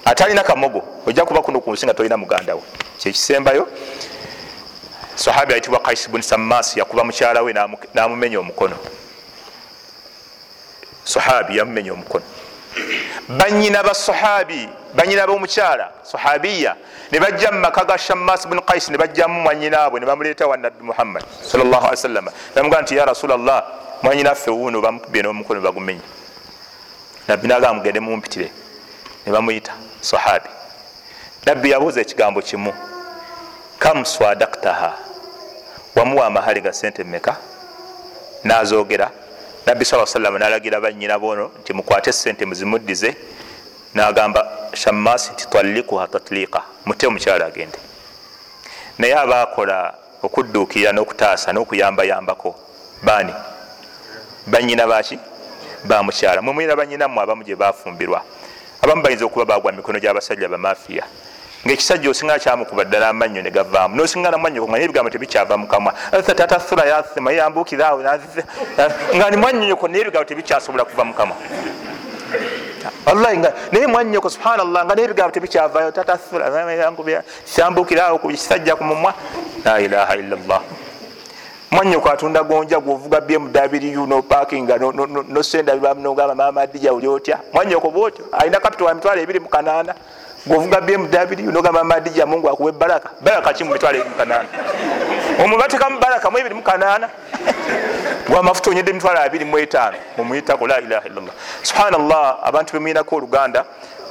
atalina kamogo ojja kuba kuno ku nsi nga tolina muganda we. Kyekisembayo sahabi ayitibwa kais bun sammas yakuba mukyala we namumenya omukono. Sahabi yamumenya omukono. Banyina ba sahabi banyina bomukyala sahabiya nebajja mumaka ga shammas bun kais nebajjamu mwanyinaabwe nebamuleeta wa nabbi muhammad salllahaliwasallama bamugaa nti ya rasulllah mwanyinaffe wuno bamukubye nomukono bagumenya nabbi naga mugende mumpitire nebamuyita sahabi. Nabbi yabuuza ekigambo kimu kam swadaktaha wamuwa amahali ga sente meka nazogera. Nabbi saa salama nalagira banyina bono nti mukwate sente muzimuddize nagamba shamasi nti twalikuha tatliqa mute omukyala agende? Naye abakola okudduukirira n'okutaasa n'okuyambayambako baani? Banyina baki bamukyala mwemwira banyinamu abamu gye bafumbirwa abamu bayinza okuba bagwa mikono gyabasajja bamafiya ngaekisajja osinga kyamukuba ddala amannyo negavaamu nosinga namannyo nga nebigambo tebikyava mukamwa tatathura yathima yambukiraawo nga ni mwanyonyoko naye ebigambo tebikyasobola kuva mukamwa wallahi naye mwanyoko subhanallah nga nebigambo tebikyavayo tatathura kyambukiraawo ku kisajja kumumwa la ilaha illallah. Mwanyoko atunda gonja gwovuga bmw nopakinga nosenda nogamba mama dija uli otya. Mwanyoko bwotyo alina kapito wa mitwalo ebiri mukanana gwovuga bmw nogamba mama dija mungu akuwa ebaraka baraka ki mumitwalo ebiri mukanana omubatekamu baraka mu ebiri mukanana gwamafuta onyedde emitwalo abiri muetaano mumuyitako la ilaha illallah. Subhanallah abantu bemuyinako oluganda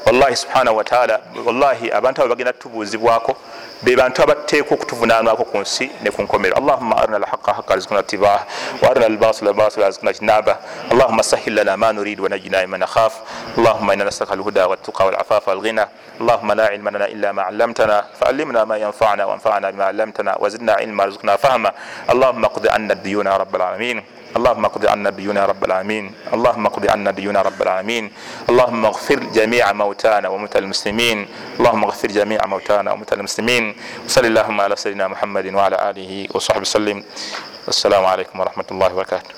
wallahi subhanahu wataala wallahi abantu abo bagenda tutubuuzibwako bebantu abateekwa okutuvunanwako ku nsi ne ku nkomero allahuma arina alhaqa haqa rizikuna tibaha waarina albasila basila rizikuna jinaba allahuma sahil lana ma nurid wanajina ma nakhaf. Allahuma ina nasaka alhuda waltuqa walafafa walghina. Allahuma la ilma lana illa ma allamtana. Faallimna ma yanfana wanfana bima allamtana wazidna ilma rizikna fahma. Allahuma qdi anna diyuna ya rab alalamin اللهم اقض عنا ديوننا رب العالمين اللهم اقض عنا ديوننا رب العالمين اللهم اغفر جميع موتانا وموتى المسلمين اللهم اغفر جميع موتانا وموتى المسلمين وصل اللهم على سيدنا محمد وعلى اله وصحبه وسلم السلام عليكم ورحمه الله وبركاته